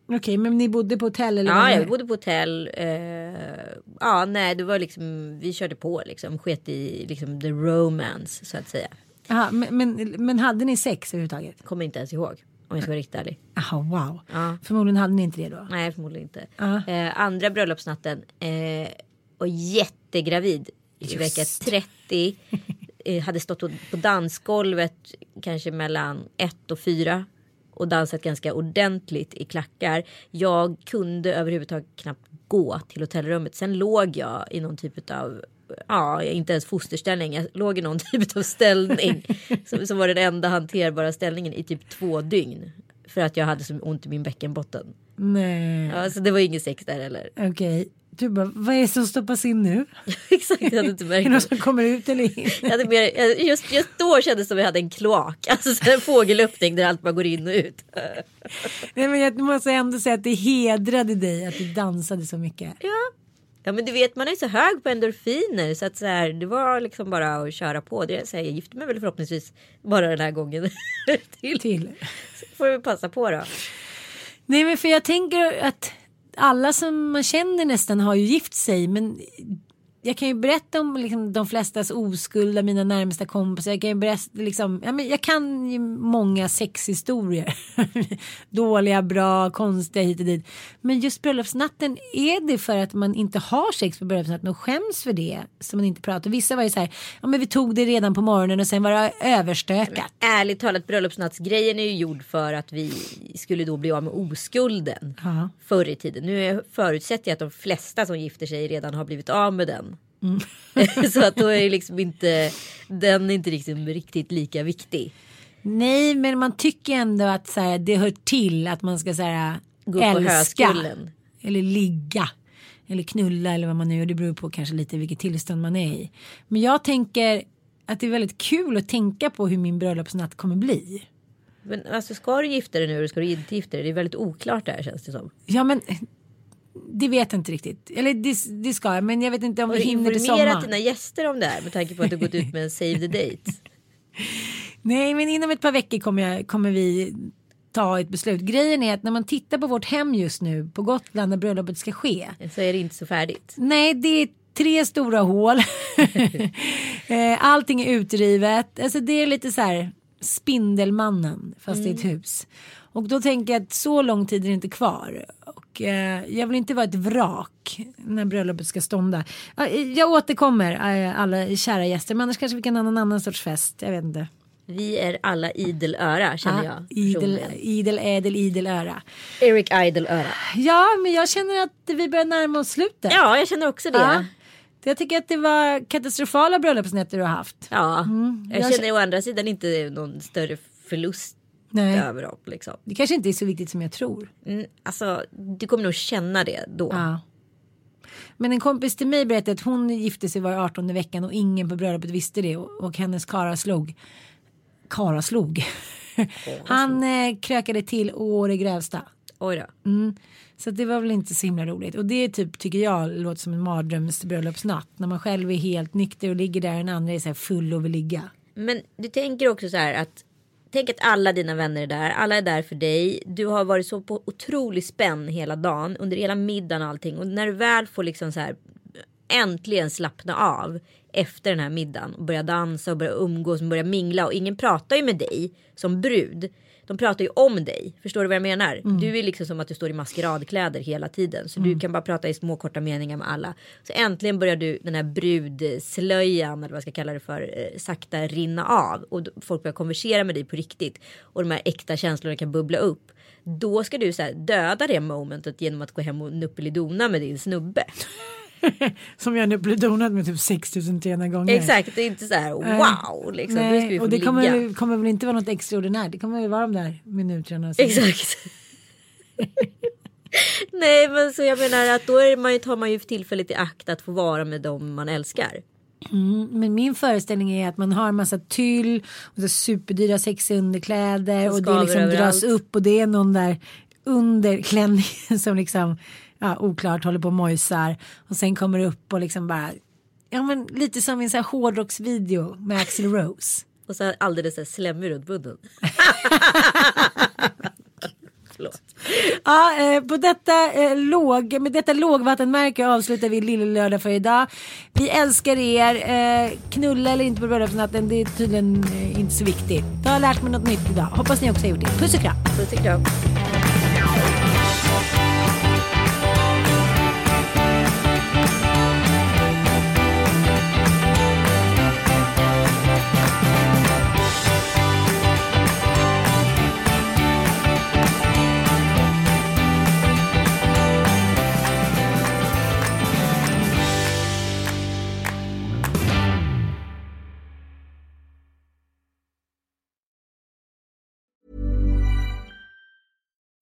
Okej, okay, men ni bodde på hotell? Eller ja, jag bodde på hotell. Eh, ja, nej, det var liksom, vi körde på liksom, sket i liksom the romance så att säga. Aha, men, men, men hade ni sex överhuvudtaget? Kommer inte ens ihåg. Om jag ska vara riktigt ärlig. Jaha, wow. Ja. Förmodligen hade ni inte det då? Nej, förmodligen inte. Eh, andra bröllopsnatten eh, och jättegravid i vecka 30. Eh, hade stått på dansgolvet kanske mellan ett och fyra och dansat ganska ordentligt i klackar. Jag kunde överhuvudtaget knappt gå till hotellrummet. Sen låg jag i någon typ av ja, inte ens fosterställning. Jag låg i någon typ av ställning som, som var den enda hanterbara ställningen i typ två dygn. För att jag hade så ont i min bäckenbotten. Nej. Ja, så det var ingen sex där heller. Okej. Okay. Du bara, vad är det som stoppas in nu? Exakt, jag hade inte märkt Är det något som kommer ut eller in? jag hade mer, just, just då kändes det som jag hade en kloak. Alltså så en fågelöppning där allt bara går in och ut. Nej, men jag måste ändå säga att det hedrade dig att du dansade så mycket. Ja, Ja men du vet man är så hög på endorfiner så att så här, det var liksom bara att köra på. Det, så här, jag gifter mig väl förhoppningsvis bara den här gången till. till. Så får vi passa på då. Nej men för jag tänker att alla som man känner nästan har ju gift sig men jag kan ju berätta om liksom, de flestas oskuld av mina närmsta kompisar. Jag kan ju berätta, liksom, ja, men jag kan ju många sexhistorier. Dåliga, bra, konstiga hit och dit. Men just bröllopsnatten, är det för att man inte har sex på bröllopsnatten och skäms för det som man inte pratar? Vissa var ju så här, ja men vi tog det redan på morgonen och sen var det överstökat. Men, ärligt talat, bröllopsnattsgrejen är ju gjord för att vi skulle då bli av med oskulden Aha. förr i tiden. Nu förutsätter jag att de flesta som gifter sig redan har blivit av med den. Mm. så att då är liksom inte den är inte liksom riktigt lika viktig. Nej men man tycker ändå att så här, det hör till att man ska så här, Gå älska. Eller ligga. Eller knulla eller vad man nu gör. Det beror på kanske lite vilket tillstånd man är i. Men jag tänker att det är väldigt kul att tänka på hur min bröllopsnatt kommer bli. Men alltså ska du gifta dig nu eller ska du inte gifta dig? Det är väldigt oklart det här känns det som. Ja men det vet jag inte riktigt. Eller det, det ska jag men jag vet inte om vi hinner till sommaren. Har dina gäster om det här med tanke på att du gått ut med en save the date? Nej men inom ett par veckor kommer, jag, kommer vi ta ett beslut. Grejen är att när man tittar på vårt hem just nu på Gotland där bröllopet ska ske. Så är det inte så färdigt. Nej det är tre stora hål. Eh, allting är utrivet. Alltså det är lite så här Spindelmannen fast mm. i ett mm. hus. Och då tänker jag att så lång tid är det inte kvar. Och eh, jag vill inte vara ett vrak när bröllopet ska stånda. Jag återkommer eh, alla kära gäster men annars kanske vi kan ha någon annan sorts fest. Jag vet inte. Vi är alla idel öra känner jag. Idel, idel, ädel, idel öra. Eric Idel öra. Ja men jag känner att vi börjar närma oss slutet. Ja jag känner också det. Ja. Jag tycker att det var katastrofala bröllopsnätter du har haft. Ja, mm. jag, jag känner å andra sidan inte någon större förlust Nej. över dem. Liksom. Det kanske inte är så viktigt som jag tror. Mm, alltså, du kommer nog känna det då. Ja. Men en kompis till mig berättade att hon gifte sig var 18 veckan och ingen på bröllopet visste det och, och hennes kara slog. Kara slog. Han eh, krökade till år i grövsta. Oj då. Mm. Så det var väl inte så himla roligt. Och det typ tycker jag låter som en mardrömsbröllopsnatt. När man själv är helt nykter och ligger där och den andra är så här full och vill ligga. Men du tänker också så här att Tänk att alla dina vänner är där, alla är där för dig. Du har varit så på otrolig spänn hela dagen, under hela middagen och allting. Och när du väl får liksom så här äntligen slappna av efter den här middagen och börja dansa och börja umgås och börja mingla och ingen pratar ju med dig som brud de pratar ju om dig. Förstår du vad jag menar? Mm. Du är liksom som att du står i maskeradkläder hela tiden. Så mm. du kan bara prata i små korta meningar med alla. Så äntligen börjar du den här brudslöjan eller vad jag ska kalla det för eh, sakta rinna av. Och folk börjar konversera med dig på riktigt. Och de här äkta känslorna kan bubbla upp. Då ska du så döda det momentet genom att gå hem och nuppelidona med din snubbe. Som jag nu blir donad med typ 6300 gånger. Exakt, det är inte så här wow. Liksom. Nej, och det kommer, kommer väl inte vara något extraordinärt. Det kommer ju vara de där minuterna. Exakt. Nej men så jag menar att då är man ju, tar man ju tillfället i akt att få vara med dem man älskar. Men min föreställning är att man har en massa tyll och så superdyra sexiga underkläder Som och det liksom dras överallt. upp och det är någon där under klänningen som liksom ja, oklart håller på och mojsar och sen kommer det upp och liksom bara ja men lite som i en sån här hårdrocksvideo med Axl Rose. Och så alldeles så här slemmig runt munnen. Ja, eh, på detta eh, låg, med detta lågvattenmärke avslutar vi Lille Lördag för idag. Vi älskar er. Eh, knulla eller inte på bröllopsnatten, det är tydligen eh, inte så viktigt. Jag har lärt mig något nytt idag. Hoppas ni också har gjort det. Puss och kram. Puss och kram.